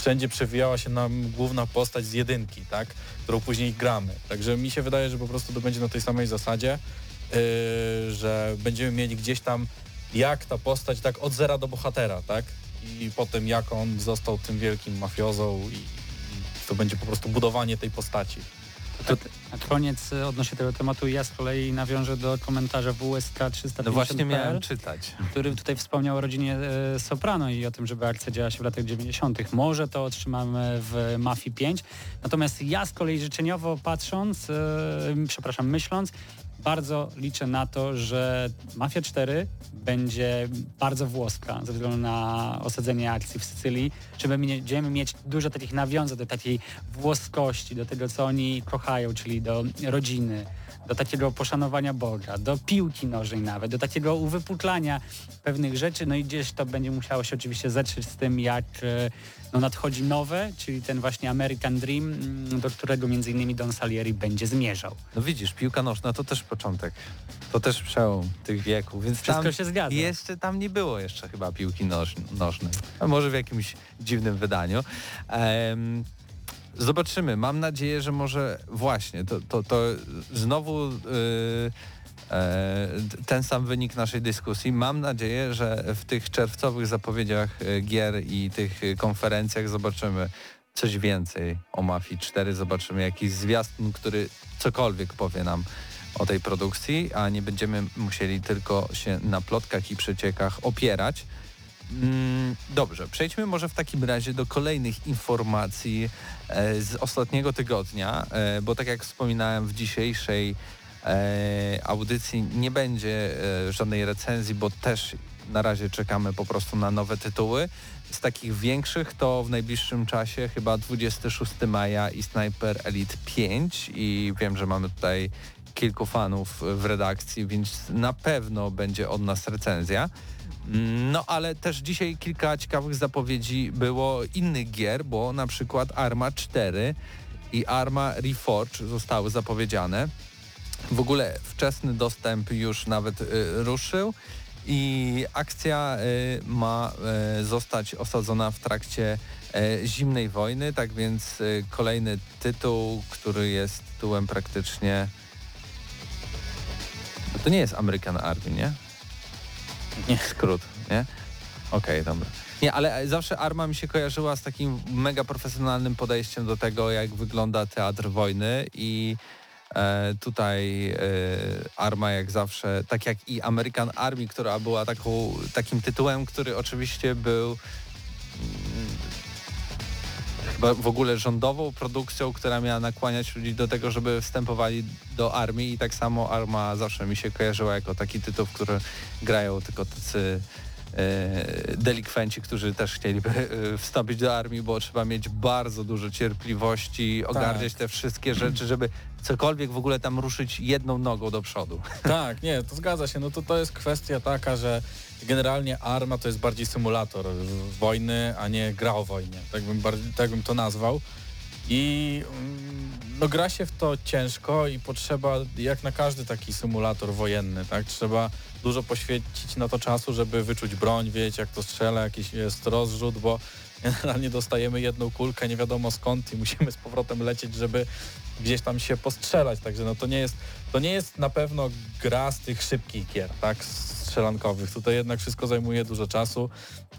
wszędzie przewijała się nam główna postać z jedynki, tak? Którą później gramy. Także mi się wydaje, że po prostu to będzie na tej samej zasadzie, yy, że będziemy mieli gdzieś tam jak ta postać tak od zera do bohatera, tak? I potem jak on został tym wielkim mafiozą i, i to będzie po prostu budowanie tej postaci. To, na koniec y, odnośnie tego tematu ja z kolei nawiążę do komentarza WSK 350 No właśnie miałem czytać. który tutaj wspomniał o rodzinie e, Soprano i o tym, żeby akcja działa się w latach 90. Może to otrzymamy w Mafii 5. Natomiast ja z kolei życzeniowo patrząc, e, przepraszam, myśląc, bardzo liczę na to, że Mafia 4 będzie bardzo włoska ze względu na osadzenie akcji w Sycylii, że będziemy mieć dużo takich nawiązań do takiej włoskości, do tego, co oni kochają, czyli do rodziny, do takiego poszanowania Boga, do piłki nożnej nawet, do takiego uwypuklania pewnych rzeczy, no i gdzieś to będzie musiało się oczywiście zetrzeć z tym, jak e, no, nadchodzi nowe, czyli ten właśnie American Dream, mm, do którego między innymi Don Salieri będzie zmierzał. No widzisz, piłka nożna to też początek. To też przełom tych wieków, więc Wszystko się zgadza. jeszcze tam nie było jeszcze chyba piłki noż, nożnej. A może w jakimś dziwnym wydaniu. Em, zobaczymy. Mam nadzieję, że może właśnie to, to, to znowu y, e, ten sam wynik naszej dyskusji. Mam nadzieję, że w tych czerwcowych zapowiedziach e, gier i tych e, konferencjach zobaczymy coś więcej o Mafii 4. Zobaczymy jakiś zwiastun, który cokolwiek powie nam o tej produkcji, a nie będziemy musieli tylko się na plotkach i przeciekach opierać. Mm, Dobrze, przejdźmy może w takim razie do kolejnych informacji e, z ostatniego tygodnia, e, bo tak jak wspominałem w dzisiejszej e, audycji nie będzie żadnej recenzji, bo też na razie czekamy po prostu na nowe tytuły. Z takich większych to w najbliższym czasie chyba 26 maja i Sniper Elite 5 i wiem, że mamy tutaj kilku fanów w redakcji, więc na pewno będzie od nas recenzja. No ale też dzisiaj kilka ciekawych zapowiedzi było innych gier, bo na przykład Arma 4 i Arma Reforge zostały zapowiedziane. W ogóle wczesny dostęp już nawet y, ruszył i akcja y, ma y, zostać osadzona w trakcie y, zimnej wojny, tak więc y, kolejny tytuł, który jest tytułem praktycznie... To nie jest American Army, nie? Nie. Skrót, nie? Okej, dobra. Nie, ale zawsze Arma mi się kojarzyła z takim mega profesjonalnym podejściem do tego, jak wygląda teatr wojny i e, tutaj e, Arma jak zawsze, tak jak i American Army, która była taką, takim tytułem, który oczywiście był mm, chyba w ogóle rządową produkcją, która miała nakłaniać ludzi do tego, żeby wstępowali do armii i tak samo Arma zawsze mi się kojarzyła jako taki tytuł, w który grają tylko tacy e, delikwenci, którzy też chcieliby e, wstąpić do armii, bo trzeba mieć bardzo dużo cierpliwości, ogarniać te wszystkie rzeczy, żeby cokolwiek w ogóle tam ruszyć jedną nogą do przodu. Tak, nie, to zgadza się. No to to jest kwestia taka, że generalnie Arma to jest bardziej symulator wojny, a nie gra o wojnie. Tak bym, bardziej, tak bym to nazwał. I mm, no gra się w to ciężko i potrzeba, jak na każdy taki symulator wojenny, tak, trzeba dużo poświęcić na to czasu, żeby wyczuć broń, wiedzieć jak to strzela, jakiś jest rozrzut, bo generalnie dostajemy jedną kulkę nie wiadomo skąd i musimy z powrotem lecieć, żeby gdzieś tam się postrzelać, także no to nie jest, to nie jest na pewno gra z tych szybkich gier, tak, strzelankowych. Tutaj jednak wszystko zajmuje dużo czasu,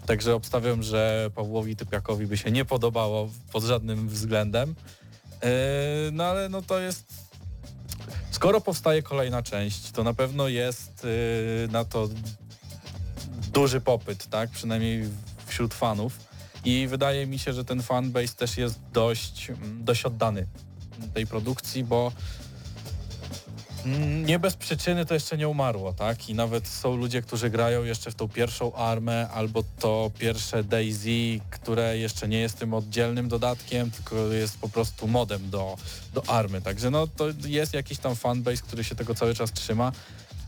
także obstawiam, że Pawłowi Typiakowi by się nie podobało pod żadnym względem. Yy, no ale no to jest... Skoro powstaje kolejna część, to na pewno jest yy, na to duży popyt, tak? Przynajmniej wśród fanów. I wydaje mi się, że ten fanbase też jest dość, mm, dość oddany tej produkcji, bo Nie bez przyczyny to jeszcze nie umarło, tak? I nawet są ludzie, którzy grają jeszcze w tą pierwszą armę albo to pierwsze Daisy, które jeszcze nie jest tym oddzielnym dodatkiem, tylko jest po prostu modem do, do army. Także no to jest jakiś tam fanbase, który się tego cały czas trzyma.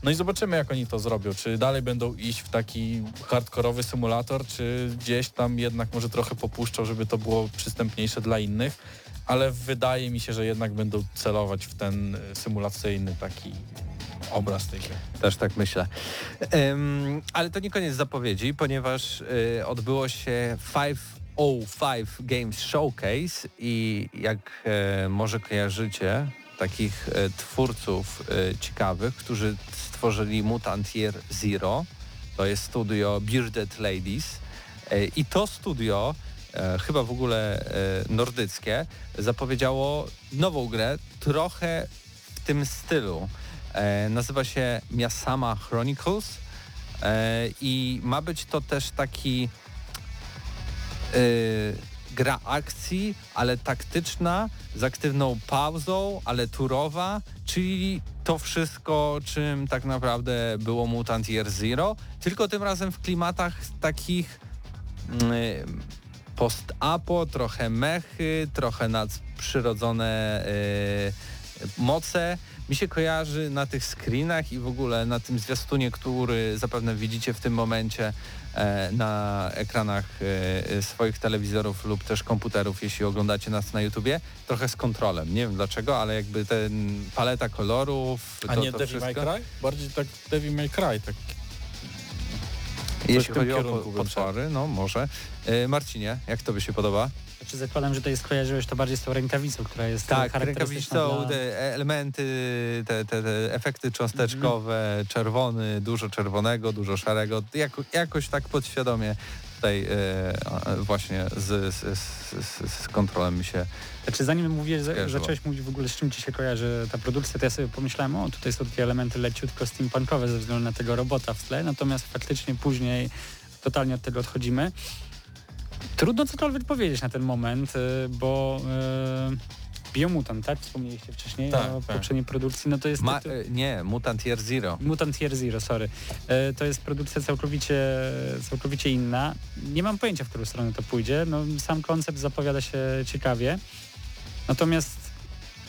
No i zobaczymy, jak oni to zrobią. Czy dalej będą iść w taki hardkorowy symulator, czy gdzieś tam jednak może trochę popuszczą, żeby to było przystępniejsze dla innych. Ale wydaje mi się, że jednak będą celować w ten y, symulacyjny taki obraz tej gry. Też tak myślę. Em, ale to nie koniec zapowiedzi, ponieważ y, odbyło się 505 Games Showcase i jak e, może kojarzycie takich e, twórców e, ciekawych, którzy stworzyli Mutant Year Zero, to jest studio Bearded Ladies e, i to studio e, chyba w ogóle e, nordyckie, zapowiedziało nową grę trochę w tym stylu. E, nazywa się Miasama Chronicles e, i ma być to też taki e, gra akcji, ale taktyczna, z aktywną pauzą, ale turowa, czyli to wszystko, czym tak naprawdę było Mutant Year Zero, tylko tym razem w klimatach takich mm, post-apo, trochę mechy, trochę nadprzyrodzone y, moce. Mi się kojarzy na tych screenach i w ogóle na tym zwiastunie, który zapewne widzicie w tym momencie e, na ekranach e, swoich telewizorów lub też komputerów, jeśli oglądacie nas na YouTubie, trochę z kontrolem. Nie wiem dlaczego, ale jakby ten paleta kolorów, A to, nie to Devil May wszystko. Cry? Bardziej tak Devil May Cry, tak Jeśli chodzi o po- potwory, no może. E, Marcinie, jak to by się podoba? Znaczy zakładam, że to jest skojarzyłeś to bardziej z tą rękawicą, która jest Tak, charakterystyczna rękawicą, dla... te elementy, te, te, te efekty cząsteczkowe, czerwony, dużo czerwonego, dużo szarego, jako, jakoś tak podświadomie tutaj e, właśnie z, z, z, z, z kontrolem mi się Znaczy zanim za- Skojarzyło. zacząłeś mówić w ogóle z czym ci się kojarzy ta produkcja, to ja sobie pomyślałem, o tutaj są takie elementy leciutko steampunkowe ze względu na tego robota w tle, natomiast faktycznie później totalnie od tego odchodzimy. Trudno cokolwiek powiedzieć na ten moment, y, bo y, Biomutant, tak? Wspomnieliście wcześniej Tak, o tak. poprzedniej produkcji, no to jest... Ma, e, nie, Mutant Year Zero. Mutant Year Zero, sorry. E, To jest produkcja całkowicie, całkowicie inna. Nie mam pojęcia, w którą stronę to pójdzie. No, sam koncept zapowiada się ciekawie. Natomiast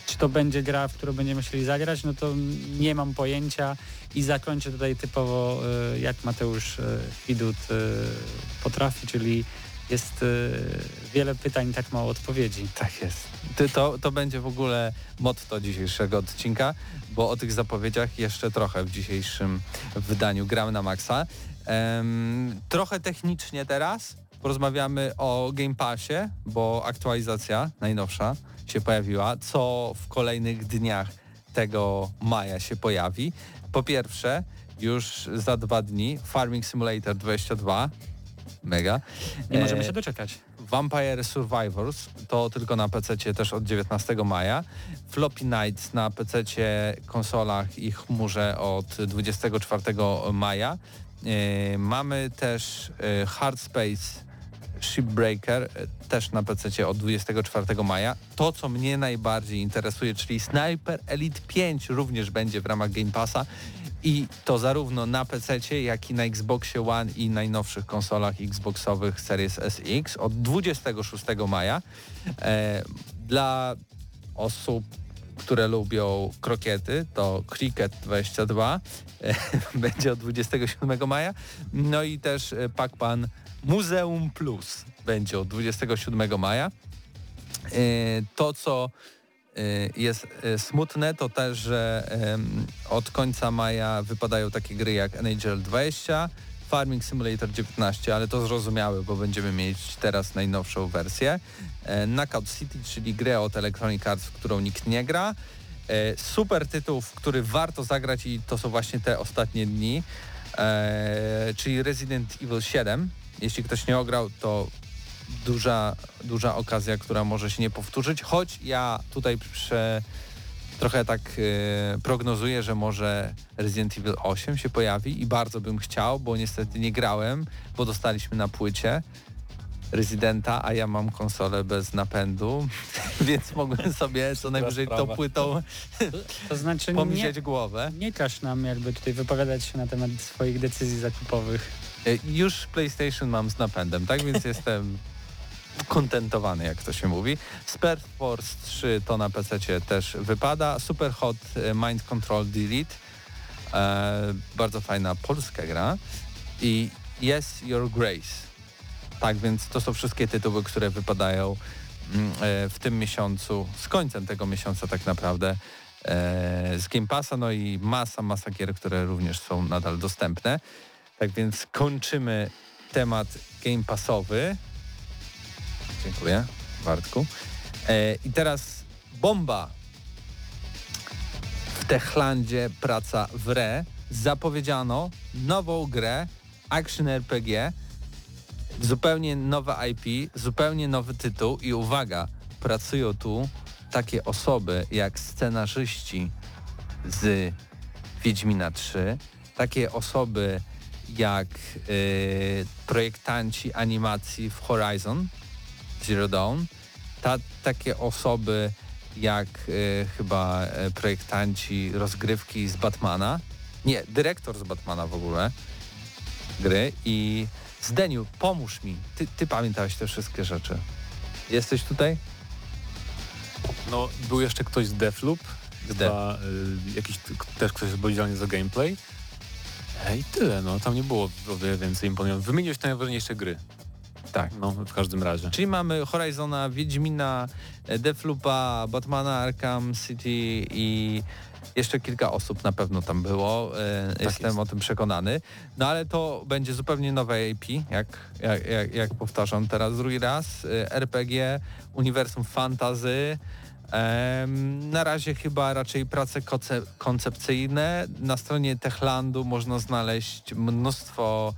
czy to będzie gra, w którą będziemy chcieli zagrać, no to nie mam pojęcia i zakończę tutaj typowo e, jak Mateusz e, Widut e, potrafi, czyli jest wiele pytań, tak mało odpowiedzi. Tak jest. Ty, to, to będzie w ogóle motto dzisiejszego odcinka, bo o tych zapowiedziach jeszcze trochę w dzisiejszym wydaniu Gram na Maxa. Em, trochę technicznie teraz porozmawiamy o Game Passie, bo aktualizacja najnowsza się pojawiła, co w kolejnych dniach tego maja się pojawi. Po pierwsze, już za dwa dni Farming Simulator 22, mega. Nie możemy E, się doczekać. Vampire Survivors to tylko na PC też od 19 maja. Floppy Nights na PC, konsolach i chmurze od 24 maja. E, mamy też e, Hard Space Shipbreaker e, też na PC od 24 maja. To, co mnie najbardziej interesuje, czyli Sniper Elite 5 również będzie w ramach Game Passa i to zarówno na PC, jak i na Xboxie One i najnowszych konsolach Xboxowych Series SX od 26 maja. E, dla osób, które lubią krokiety, to Cricket 22 e, będzie od 27 maja. No i też e, Pac-Man Muzeum Plus będzie od 27 maja. E, To, co e, jest e, smutne, to też, że od końca maja wypadają takie gry jak NHL 20, Farming Simulator 19, ale to zrozumiałe, bo będziemy mieć teraz najnowszą wersję. Knockout City, czyli grę od Electronic Arts, w którą nikt nie gra. Super tytuł, w który warto zagrać i to są właśnie te ostatnie dni, czyli Resident Evil 7. Jeśli ktoś nie ograł, to duża, duża okazja, która może się nie powtórzyć, choć ja tutaj prze, trochę tak e, prognozuję, że może Resident Evil 8 się pojawi i bardzo bym chciał, bo niestety nie grałem, bo dostaliśmy na płycie Residenta, a ja mam konsolę bez napędu, więc mogłem sobie co najwyżej tą płytą To znaczy nie, pomisieć głowę. nie każ nam jakby tutaj wypowiadać się na temat swoich decyzji zakupowych. Y, Już PlayStation mam z napędem, tak więc jestem kontentowany, jak to się mówi. Spare Force 3 to na PC też wypada. Super Hot y, Mind Control Delete. E, bardzo fajna polska gra. I Yes Your Grace. Tak więc to są wszystkie tytuły, które wypadają mm, e, w tym miesiącu, z końcem tego miesiąca tak naprawdę e, z Game Passa, no i masa, masa gier, które również są nadal dostępne. Tak więc kończymy temat Game Passowy. Dziękuję, Bartku. E, I teraz bomba. W Techlandzie praca w RE. Zapowiedziano nową grę Action RPG. Zupełnie nowe IP, zupełnie nowy tytuł i uwaga, pracują tu takie osoby jak scenarzyści z Wiedźmina 3, takie osoby jak y, projektanci animacji w Horizon Zero Dawn, ta, takie osoby jak y, chyba y, projektanci rozgrywki z Batmana, nie, dyrektor z Batmana w ogóle gry i Zdeniu, pomóż mi, ty, ty pamiętałeś te wszystkie rzeczy. Jesteś tutaj? No, był jeszcze ktoś z Deathloop, Z chyba, y, jakiś też ktoś odpowiedzialny za gameplay. I tyle, no, tam nie było o wiele więcej imponujące. Wymieniłeś te najważniejsze gry. Tak. No, w każdym razie. Czyli mamy Horizona, Wiedźmina, e, Deathloopa, Batmana, Arkham City i jeszcze kilka osób na pewno tam było. E, Jestem jest. o tym przekonany. No ale to będzie zupełnie nowe AP, jak, jak, jak, jak powtarzam teraz drugi raz. E, RPG, uniwersum fantazy. Na razie chyba raczej prace koncepcyjne. Na stronie Techlandu można znaleźć mnóstwo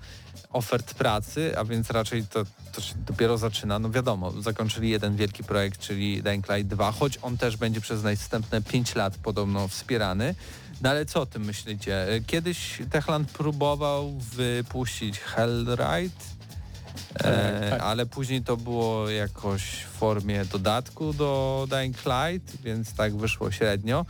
ofert pracy, a więc raczej to, to się dopiero zaczyna. No wiadomo, zakończyli jeden wielki projekt, czyli Dying Light 2, choć on też będzie przez następne 5 lat podobno wspierany. No ale co o tym myślicie? Kiedyś Techland próbował wypuścić Hellride, e, tak. ale później to było jakoś w formie dodatku do Dying Light, więc tak wyszło średnio.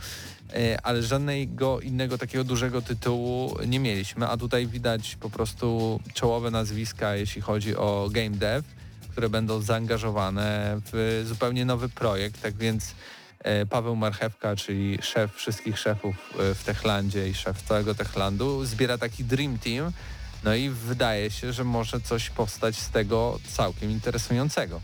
E, ale żadnego innego takiego dużego tytułu nie mieliśmy, a tutaj widać po prostu czołowe nazwiska, jeśli chodzi o game dev, które będą zaangażowane w zupełnie nowy projekt, tak więc e, Paweł Marchewka, czyli szef wszystkich szefów e, w Techlandzie i szef całego Techlandu, zbiera taki dream team, no i wydaje się, że może coś powstać z tego całkiem interesującego.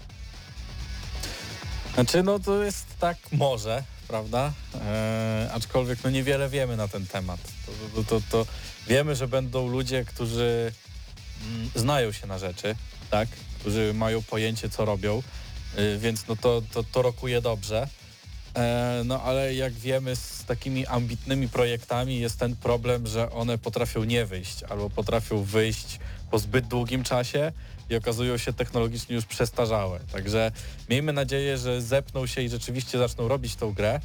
Znaczy, no to jest tak może, prawda? E, aczkolwiek no niewiele wiemy na ten temat. To, to, to, to wiemy, że będą ludzie, którzy mm, znają się na rzeczy, tak? Którzy mają pojęcie, co robią, y, więc no to, to, to rokuje dobrze. E, no ale jak wiemy, z takimi ambitnymi projektami jest ten problem, że one potrafią nie wyjść, albo potrafią wyjść po zbyt długim czasie i okazują się technologicznie już przestarzałe. Także miejmy nadzieję, że zepną się i rzeczywiście zaczną robić tą grę,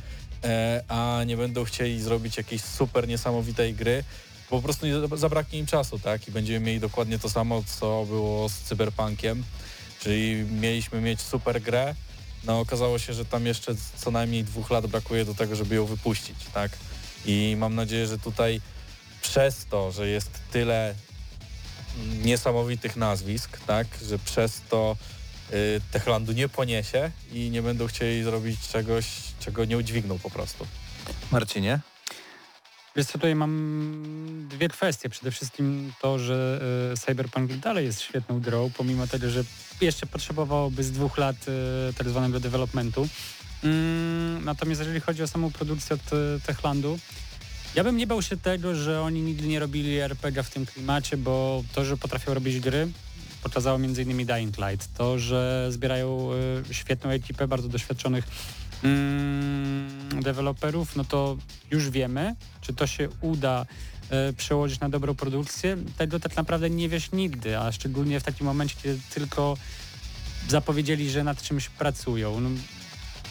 e, a nie będą chcieli zrobić jakiejś super niesamowitej gry, po prostu nie zabraknie im czasu, tak? I będziemy mieli dokładnie to samo, co było z Cyberpunkiem, czyli mieliśmy mieć super grę, no okazało się, że tam jeszcze co najmniej dwóch lat brakuje do tego, żeby ją wypuścić, tak? I mam nadzieję, że tutaj przez to, że jest tyle niesamowitych nazwisk, tak, że przez to y, Techlandu nie poniesie i nie będą chcieli zrobić czegoś, czego nie udźwigną po prostu. Marcinie? Co, tutaj mam dwie kwestie. Przede wszystkim to, że e, Cyberpunk dalej jest świetną grą, pomimo tego, że jeszcze potrzebowałoby z dwóch lat e, tak zwanego developmentu. Mm, natomiast jeżeli chodzi o samą produkcję od e, Techlandu, ja bym nie bał się tego, że oni nigdy nie robili RPG w tym klimacie, bo to, że potrafią robić gry, pokazało m.in. Dying Light. To, że zbierają świetną ekipę bardzo doświadczonych mm, deweloperów, no to już wiemy, czy to się uda e, przełożyć na dobrą produkcję. Tego tak naprawdę nie wiesz nigdy, a szczególnie w takim momencie, kiedy tylko zapowiedzieli, że nad czymś pracują. No,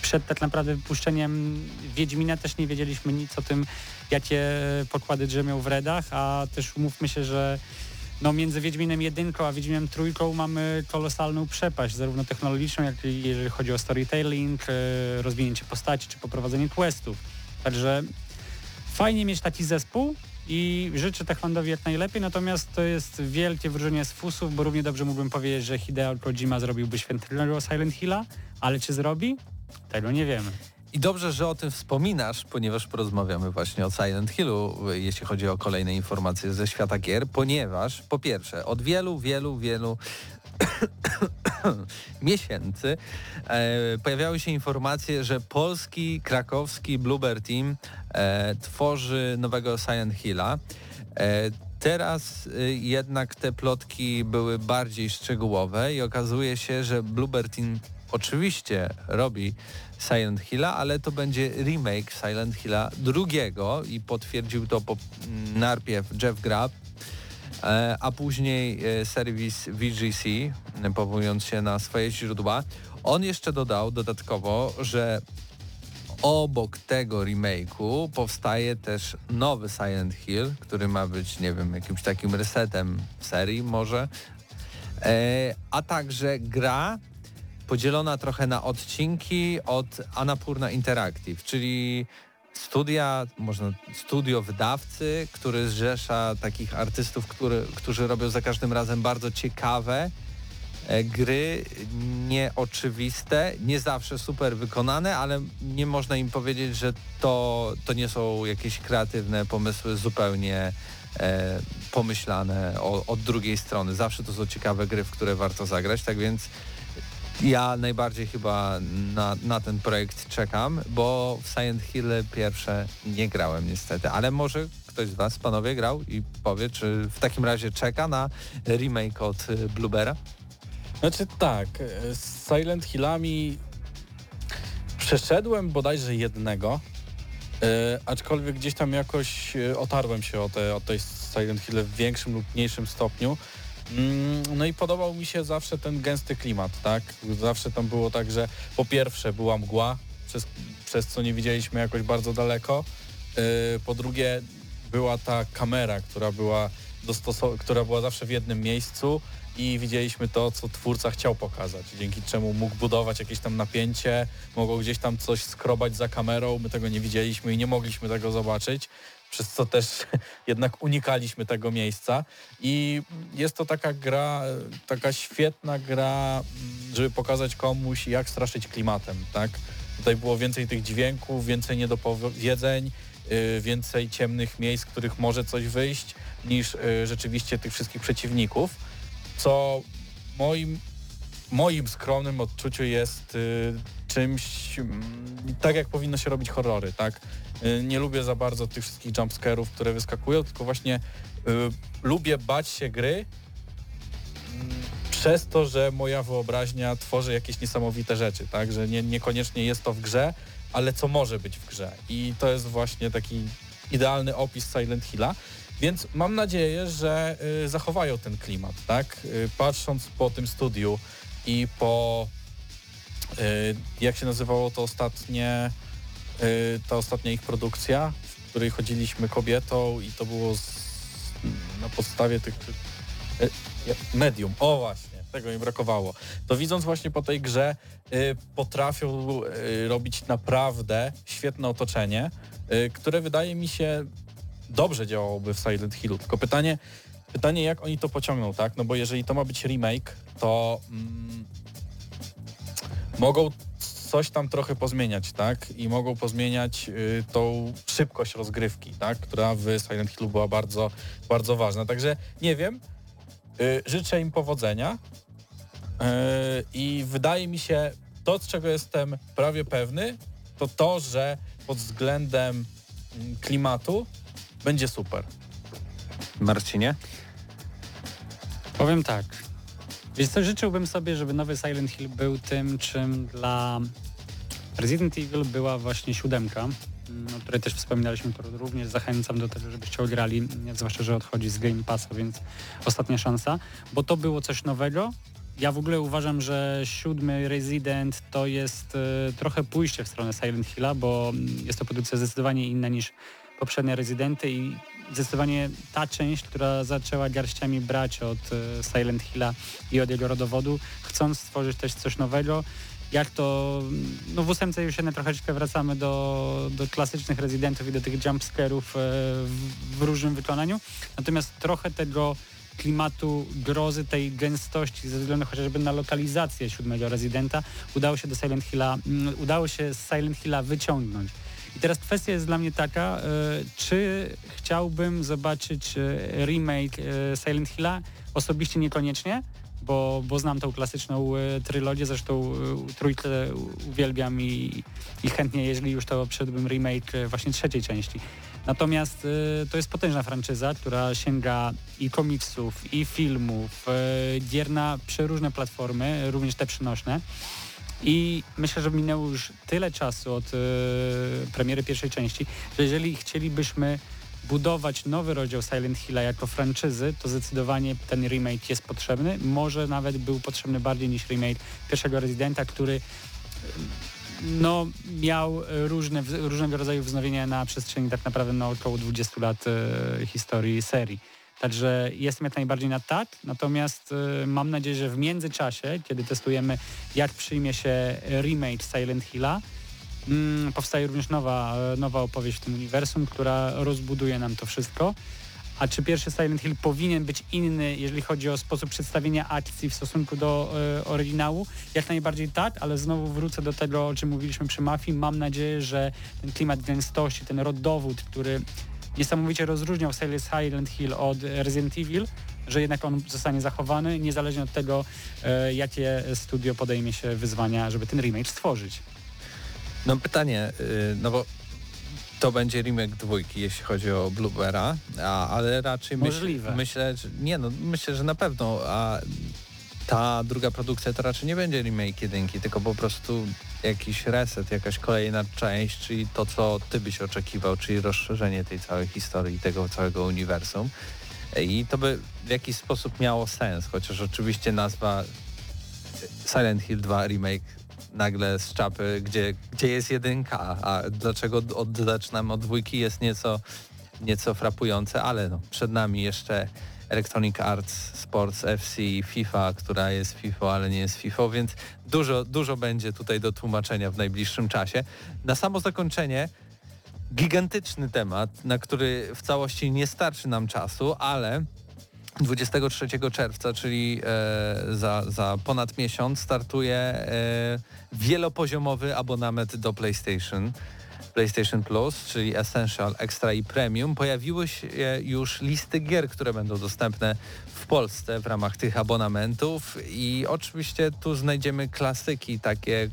przed tak naprawdę wypuszczeniem Wiedźmina też nie wiedzieliśmy nic o tym, jakie pokłady drzemią w redach, a też umówmy się, że no między Wiedźminem 1 a Wiedźminem trójką mamy kolosalną przepaść, zarówno technologiczną, jak i jeżeli chodzi o storytelling, e, rozwinięcie postaci czy poprowadzenie questów. Także fajnie mieć taki zespół i życzę Techlandowi jak najlepiej, natomiast to jest wielkie wróżenie z fusów, bo równie dobrze mógłbym powiedzieć, że Hideo Kojima zrobiłby świętego Silent Hilla, ale czy zrobi? Tego nie wiemy. I dobrze, że o tym wspominasz, ponieważ porozmawiamy właśnie o Silent Hillu, jeśli chodzi o kolejne informacje ze świata gier, ponieważ po pierwsze, od wielu, wielu, wielu miesięcy e, pojawiały się informacje, że polski, krakowski Bluebird Team e, tworzy nowego Silent Hilla. E, Teraz y, jednak te plotki były bardziej szczegółowe i okazuje się, że Bluebird Team oczywiście robi Silent Hilla, ale to będzie remake Silent Hilla drugiego i potwierdził to po, najpierw Jeff Grabb, e, a później e, serwis VGC, powołując się na swoje źródła. On jeszcze dodał dodatkowo, że obok tego remake'u powstaje też nowy Silent Hill, który ma być, nie wiem, jakimś takim resetem serii może, e, a także gra podzielona trochę na odcinki od Anapurna Interactive, czyli studia, można studio wydawcy, który zrzesza takich artystów, który, którzy robią za każdym razem bardzo ciekawe e, gry, nieoczywiste, nie zawsze super wykonane, ale nie można im powiedzieć, że to, to nie są jakieś kreatywne pomysły zupełnie e, pomyślane o, od drugiej strony. Zawsze to są ciekawe gry, w które warto zagrać, tak więc ja najbardziej chyba na, na ten projekt czekam, bo w Silent Hill pierwsze nie grałem niestety, ale może ktoś z Was, panowie, grał i powie, czy w takim razie czeka na remake od y, Bluebera? Znaczy tak, z Silent Hillami przeszedłem bodajże jednego, yy, aczkolwiek gdzieś tam jakoś otarłem się o, te, o tej Silent Hill w większym lub mniejszym stopniu. Mm, no i podobał mi się zawsze ten gęsty klimat, tak? Zawsze tam było tak, że po pierwsze była mgła, przez, przez co nie widzieliśmy jakoś bardzo daleko. Yy, po drugie była ta kamera, która była, która była zawsze w jednym miejscu i widzieliśmy to, co twórca chciał pokazać, dzięki czemu mógł budować jakieś tam napięcie, mogło gdzieś tam coś skrobać za kamerą, my tego nie widzieliśmy i nie mogliśmy tego zobaczyć przez co też jednak unikaliśmy tego miejsca. I jest to taka gra, taka świetna gra, żeby pokazać komuś, jak straszyć klimatem, tak? Tutaj było więcej tych dźwięków, więcej niedopowiedzeń, yy, więcej ciemnych miejsc, w których może coś wyjść, niż yy, rzeczywiście tych wszystkich przeciwników, co moim, moim skromnym odczuciu jest yy, czymś, mm, tak jak powinno się robić horrory, tak? Y, nie lubię za bardzo tych wszystkich jumpscarów, które wyskakują, tylko właśnie y, lubię bać się gry mm, przez to, że moja wyobraźnia tworzy jakieś niesamowite rzeczy, tak? Że nie, niekoniecznie jest to w grze, ale co może być w grze. I to jest właśnie taki idealny opis Silent Hilla. Więc mam nadzieję, że y, zachowają ten klimat, tak? Y, patrząc po tym studiu i po y, jak się nazywało to ostatnie ta ostatnia ich produkcja, w której chodziliśmy kobietą i to było z, na podstawie tych y, medium. O właśnie, tego mi brakowało. To widząc właśnie po tej grze y, potrafią robić naprawdę świetne otoczenie, które wydaje mi się dobrze działałoby w Silent Hillu. Tylko pytanie, pytanie jak oni to pociągną, tak? No bo jeżeli to ma być remake, to mm, mogą coś tam trochę pozmieniać, tak? I mogą pozmieniać y, tą szybkość rozgrywki, tak? Która w Silent Hill była bardzo, bardzo ważna. Także nie wiem, y, życzę im powodzenia y, i wydaje mi się, to z czego jestem prawie pewny, to to, że pod względem mm, klimatu będzie super. Marcinie? Powiem tak. Więc co, życzyłbym sobie, żeby nowy Silent Hill był tym, czym dla Resident Evil była właśnie siódemka, mm, o której też wspominaliśmy, to również zachęcam do tego, żebyście grali, zwłaszcza, że odchodzi z Game Passa, więc ostatnia szansa, bo to było coś nowego. Ja w ogóle uważam, że siódmy Resident to jest y, trochę pójście w stronę Silent Hilla, bo mm, jest to produkcja zdecydowanie inna niż poprzednie Rezydenty i zdecydowanie ta część, która zaczęła garściami brać od e, Silent Hilla i od jego rodowodu, chcąc stworzyć też coś nowego, jak to, no w ósemce już jednak troszeczkę wracamy do, do klasycznych rezydentów i do tych jumpscarów e, w, w różnym wykonaniu, natomiast trochę tego klimatu grozy, tej gęstości ze względu chociażby na lokalizację siódmego rezydenta udało się do Silent Hilla, udało się z Silent Hilla wyciągnąć. I teraz kwestia jest dla mnie taka, e, czy chciałbym zobaczyć e, remake e, Silent Hilla? Osobiście niekoniecznie, bo, bo znam tą klasyczną e, trylogię, zresztą trójkę uwielbiam i, i chętnie, jeżeli już to przedłbym remake właśnie trzeciej części. Natomiast e, to jest potężna franczyza, która sięga i komiksów, i filmów, e, gier na przeróżne platformy, również te przynośne. I myślę, że minęło już tyle czasu od e, premiery pierwszej części, że jeżeli chcielibyśmy budować nowy rozdział Silent Hilla jako franczyzy, to zdecydowanie ten remake jest potrzebny. Może nawet był potrzebny bardziej niż remake pierwszego Residenta, który no, miał różne, różnego rodzaju wznowienia na przestrzeni tak naprawdę na około 20 lat e, historii serii. Także jestem jak najbardziej na tak, natomiast e, mam nadzieję, że w międzyczasie, kiedy testujemy jak przyjmie się remake Silent Hilla, mm, powstaje również nowa, e, nowa opowieść w tym uniwersum, która rozbuduje nam to wszystko. A czy pierwszy Silent Hill powinien być inny, jeżeli chodzi o sposób przedstawienia akcji w stosunku do e, oryginału? Jak najbardziej tak, ale znowu wrócę do tego, o czym mówiliśmy przy Mafii. Mam nadzieję, że ten klimat gęstości, ten rodowód, który niesamowicie rozróżniał Silent Hill od Resident Evil, że jednak on zostanie zachowany, niezależnie od tego, e, jakie studio podejmie się wyzwania, żeby ten remake stworzyć. No pytanie, y, no bo to będzie remake dwójki, jeśli chodzi o Bluebera, a, ale raczej myśl, Możliwe. myślę, że nie no, myślę, że na pewno, a ta druga produkcja to raczej nie będzie remake jedynki, tylko po prostu jakiś reset, jakaś kolejna część, czyli to, co ty byś oczekiwał, czyli rozszerzenie tej całej historii, tego całego uniwersum. I to by w jakiś sposób miało sens, chociaż oczywiście nazwa Silent Hill 2 remake nagle z czapy, gdzie, gdzie jest jedynka, a dlaczego od, zaczynamy od dwójki jest nieco, nieco frapujące, ale no, przed nami jeszcze Electronic Arts Sports FC FIFA, która jest FIFA, ale nie jest FIFA, więc dużo, dużo będzie tutaj do tłumaczenia w najbliższym czasie. Na samo zakończenie gigantyczny temat, na który w całości nie starczy nam czasu, ale 23 czerwca, czyli e, za, za ponad miesiąc startuje e, wielopoziomowy abonament do PlayStation. PlayStation Plus, czyli Essential, Extra i Premium, pojawiły się już listy gier, które będą dostępne w Polsce w ramach tych abonamentów. I oczywiście tu znajdziemy klasyki takie,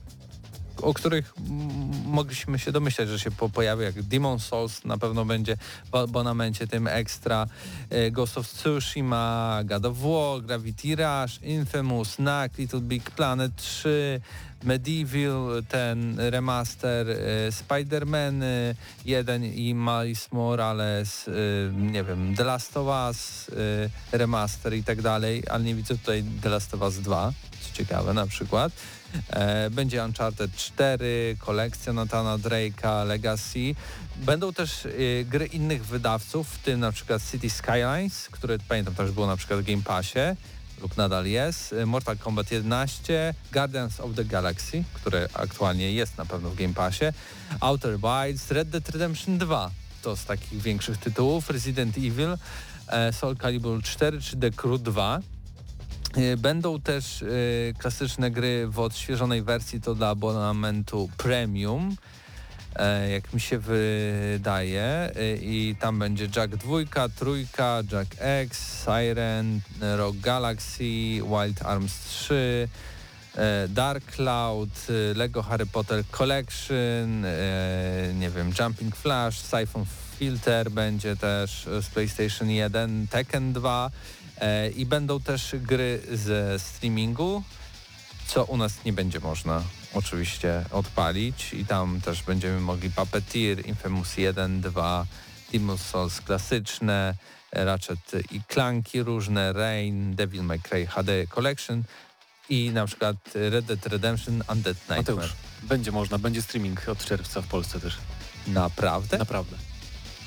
o których mogliśmy się domyśleć, że się po pojawi, jak Demon Souls na pewno będzie w abonamencie tym ekstra, e, Ghost of Tsushima, God of War, Gravity Rush, Infamous, Knack, Little Big Planet 3, Medieval, ten remaster, y, Spider-Man 1 i Miles Morales, y, nie wiem, The Last of Us, remaster i tak dalej, ale nie widzę tutaj The Last of Us 2, co ciekawe na przykład. E, będzie Uncharted 4, kolekcja Nathana Drake'a, Legacy. Będą też y, gry innych wydawców, w tym na przykład City Skylines, które pamiętam też było na przykład w Game Passie lub nadal jest, Mortal Kombat 11, Guardians of the Galaxy, które aktualnie jest na pewno w Game Passie, Outer Wilds, Red Dead Redemption 2, to z takich większych tytułów, Resident Evil, e, Soul Calibur 4 czy The Crew 2. E, będą też e, klasyczne gry w odświeżonej wersji, to dla abonamentu Premium, E, jak mi się wydaje. I tam będzie Jack 2, trójka, Jack X, Siren, Rock Galaxy, Wild Arms 3, e, Dark Cloud, Lego Harry Potter Collection, nie wiem, Jumping Flash, Siphon Filter będzie też z PlayStation 1, Tekken 2 i będą też gry ze streamingu, co u nas nie będzie można oczywiście odpalić i tam też będziemy mogli Puppeteer, Infamous 1, 2, Demon's Souls klasyczne, Ratchet i Clanki różne, Rain, Devil May Cry HD Collection i na przykład Red Dead Redemption Undead Nightmare. Mateusz, będzie można, będzie streaming od czerwca w Polsce też. Naprawdę? Naprawdę.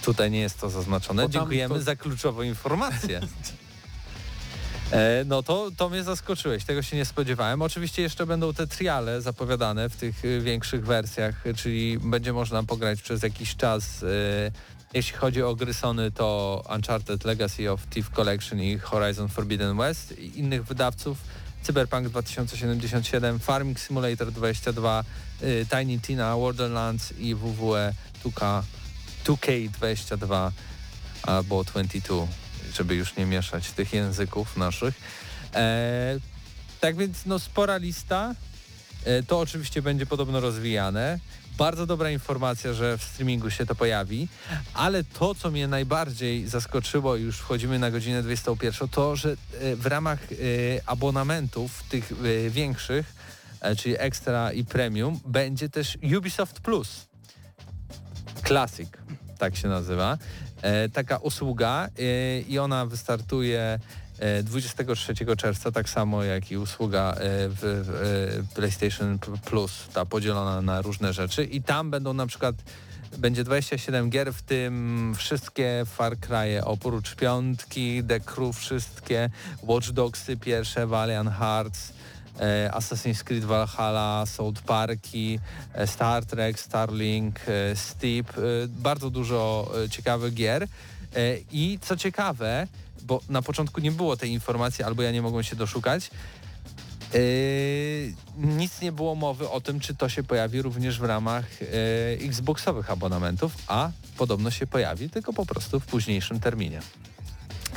Tutaj nie jest to zaznaczone. Dziękujemy to- za kluczową informację. E, No to, to mnie zaskoczyłeś, tego się nie spodziewałem. Oczywiście jeszcze będą te triale zapowiadane w tych y, większych wersjach, czyli będzie można pograć przez jakiś czas. y, Jeśli chodzi o gry Sony, to Uncharted Legacy of Thief Collection i Horizon Forbidden West i innych wydawców. Cyberpunk 2077, Farming Simulator 22, y, Tiny Tina, Borderlands i WWE 2K, 2K22 albo 22, żeby już nie mieszać tych języków naszych. E, tak więc no spora lista. E, to oczywiście będzie podobno rozwijane. Bardzo dobra informacja, że w streamingu się to pojawi, ale to, co mnie najbardziej zaskoczyło, już wchodzimy na godzinę 21, to, że e, w ramach e, abonamentów tych e, większych, czyli Extra i Premium, będzie też Ubisoft Plus. Classic, tak się nazywa. E, taka usługa e, i ona wystartuje e, 23 czerwca, tak samo jak i usługa e, w, e, PlayStation Plus, ta podzielona na różne rzeczy. I tam będą na przykład będzie 27 gier, w tym wszystkie Far Cry'e oprócz piątki, The Crew wszystkie, Watch Dogsy pierwsze, Valiant Hearts, e, Assassin's Creed Valhalla, South Parki, e, Star Trek, Starlink, e, Steep, e, bardzo dużo e, ciekawych gier. E, I co ciekawe, bo na początku nie było tej informacji, albo ja nie mogłem się doszukać, e, nic nie było mowy o tym, czy to się pojawi również w ramach e, Xboxowych abonamentów, a podobno się pojawi, tylko po prostu w późniejszym terminie.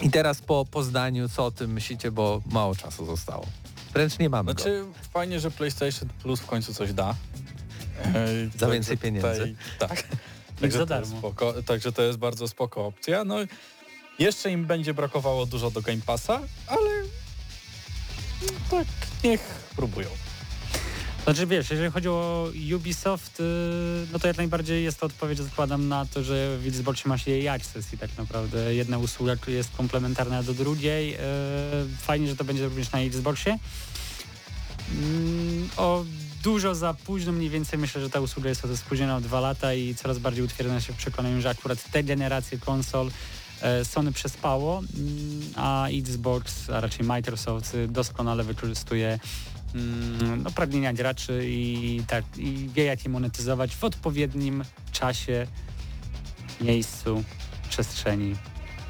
I teraz po poznaniu, co o tym myślicie, bo mało czasu zostało. Wręcz nie mamy go. Znaczy fajnie, że PlayStation Plus w końcu coś da. E, Za więcej pieniędzy. Tutaj, tak. za Także to, jest darmo. spoko, także to jest bardzo spoko opcja. No jeszcze im będzie brakowało dużo do Game Passa, ale tak niech próbują. Znaczy wiesz, jeżeli chodzi o Ubisoft, y, no to jak najbardziej jest to odpowiedź, zakładam na to, że w Xboxie masz jej access i tak naprawdę jedna usługa jest komplementarna do drugiej. Y, Fajnie, że to będzie również na Xboxie. Mm, O dużo za późno mniej więcej myślę, że ta usługa jest spóźniona o dwa lata i coraz bardziej utwierdzam się w przekonaniu, że akurat te generacje konsol e, Sony przespało, mm, a Xbox, a raczej Microsoft y, doskonale wykorzystuje no, pragnienia graczy i, tak, i wie jak je monetyzować w odpowiednim czasie, miejscu, przestrzeni.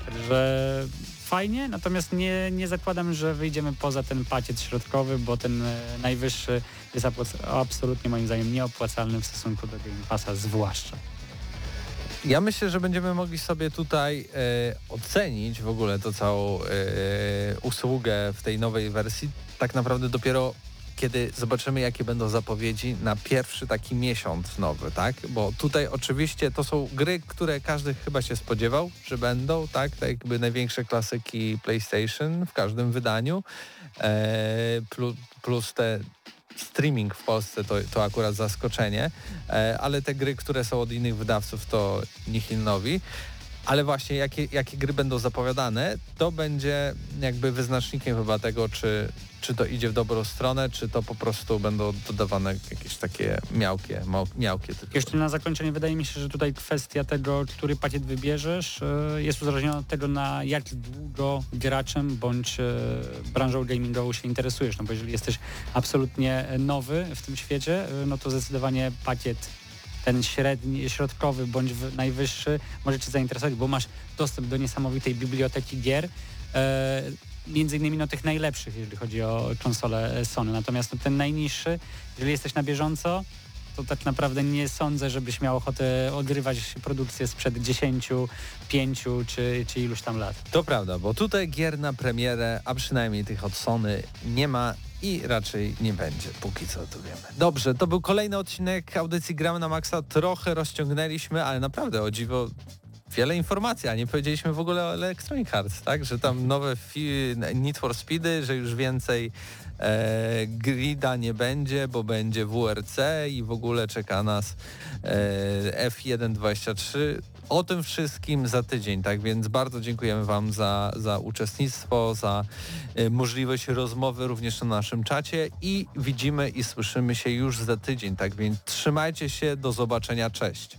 Także fajnie, natomiast nie, nie zakładam, że wyjdziemy poza ten pakiet środkowy, bo ten e, najwyższy jest absolutnie moim zdaniem nieopłacalny w stosunku do Game Passa zwłaszcza. Ja myślę, że będziemy mogli sobie tutaj e, ocenić w ogóle to całą e, usługę w tej nowej wersji tak naprawdę dopiero kiedy zobaczymy jakie będą zapowiedzi na pierwszy taki miesiąc nowy, tak? Bo tutaj oczywiście to są gry, które każdy chyba się spodziewał, że będą, tak? Tak jakby największe klasyki PlayStation w każdym wydaniu, e, plus, plus te streaming w Polsce to, to akurat zaskoczenie, e, ale te gry, które są od innych wydawców to nihil nowi. Ale właśnie jakie, jakie gry będą zapowiadane, to będzie jakby wyznacznikiem chyba tego, czy, czy to idzie w dobrą stronę, czy to po prostu będą dodawane jakieś takie miałkie, miałkie. Jeszcze na zakończenie wydaje mi się, że tutaj kwestia tego, który pakiet wybierzesz e, jest uzależniona od tego, na jak długo graczem bądź e, branżą gamingową się interesujesz. No bo jeżeli jesteś absolutnie nowy w tym świecie, e, no to zdecydowanie pakiet ten średni, środkowy bądź najwyższy może Cię zainteresować, bo masz dostęp do niesamowitej biblioteki gier, e, między innymi no, tych najlepszych, jeżeli chodzi o konsole Sony. Natomiast no, ten najniższy, jeżeli jesteś na bieżąco, to tak naprawdę nie sądzę, żebyś miał ochotę odgrywać produkcję sprzed 10, 5 czy, czy iluś tam lat. To prawda, bo tutaj gier na premierę, a przynajmniej tych od Sony nie ma i raczej nie będzie, póki co to wiemy. Dobrze, to był kolejny odcinek audycji Gramy na Maxa. Trochę rozciągnęliśmy, ale naprawdę o dziwo wiele informacji, a nie powiedzieliśmy w ogóle o Electronic Arts, tak? Że tam nowe Need for Speedy, że już więcej e, grida nie będzie, bo będzie WRC i w ogóle czeka nas e, F123. O tym wszystkim za tydzień, tak więc bardzo dziękujemy Wam za, za uczestnictwo, za e, możliwość rozmowy również na naszym czacie i widzimy i słyszymy się już za tydzień, tak więc trzymajcie się, do zobaczenia, cześć.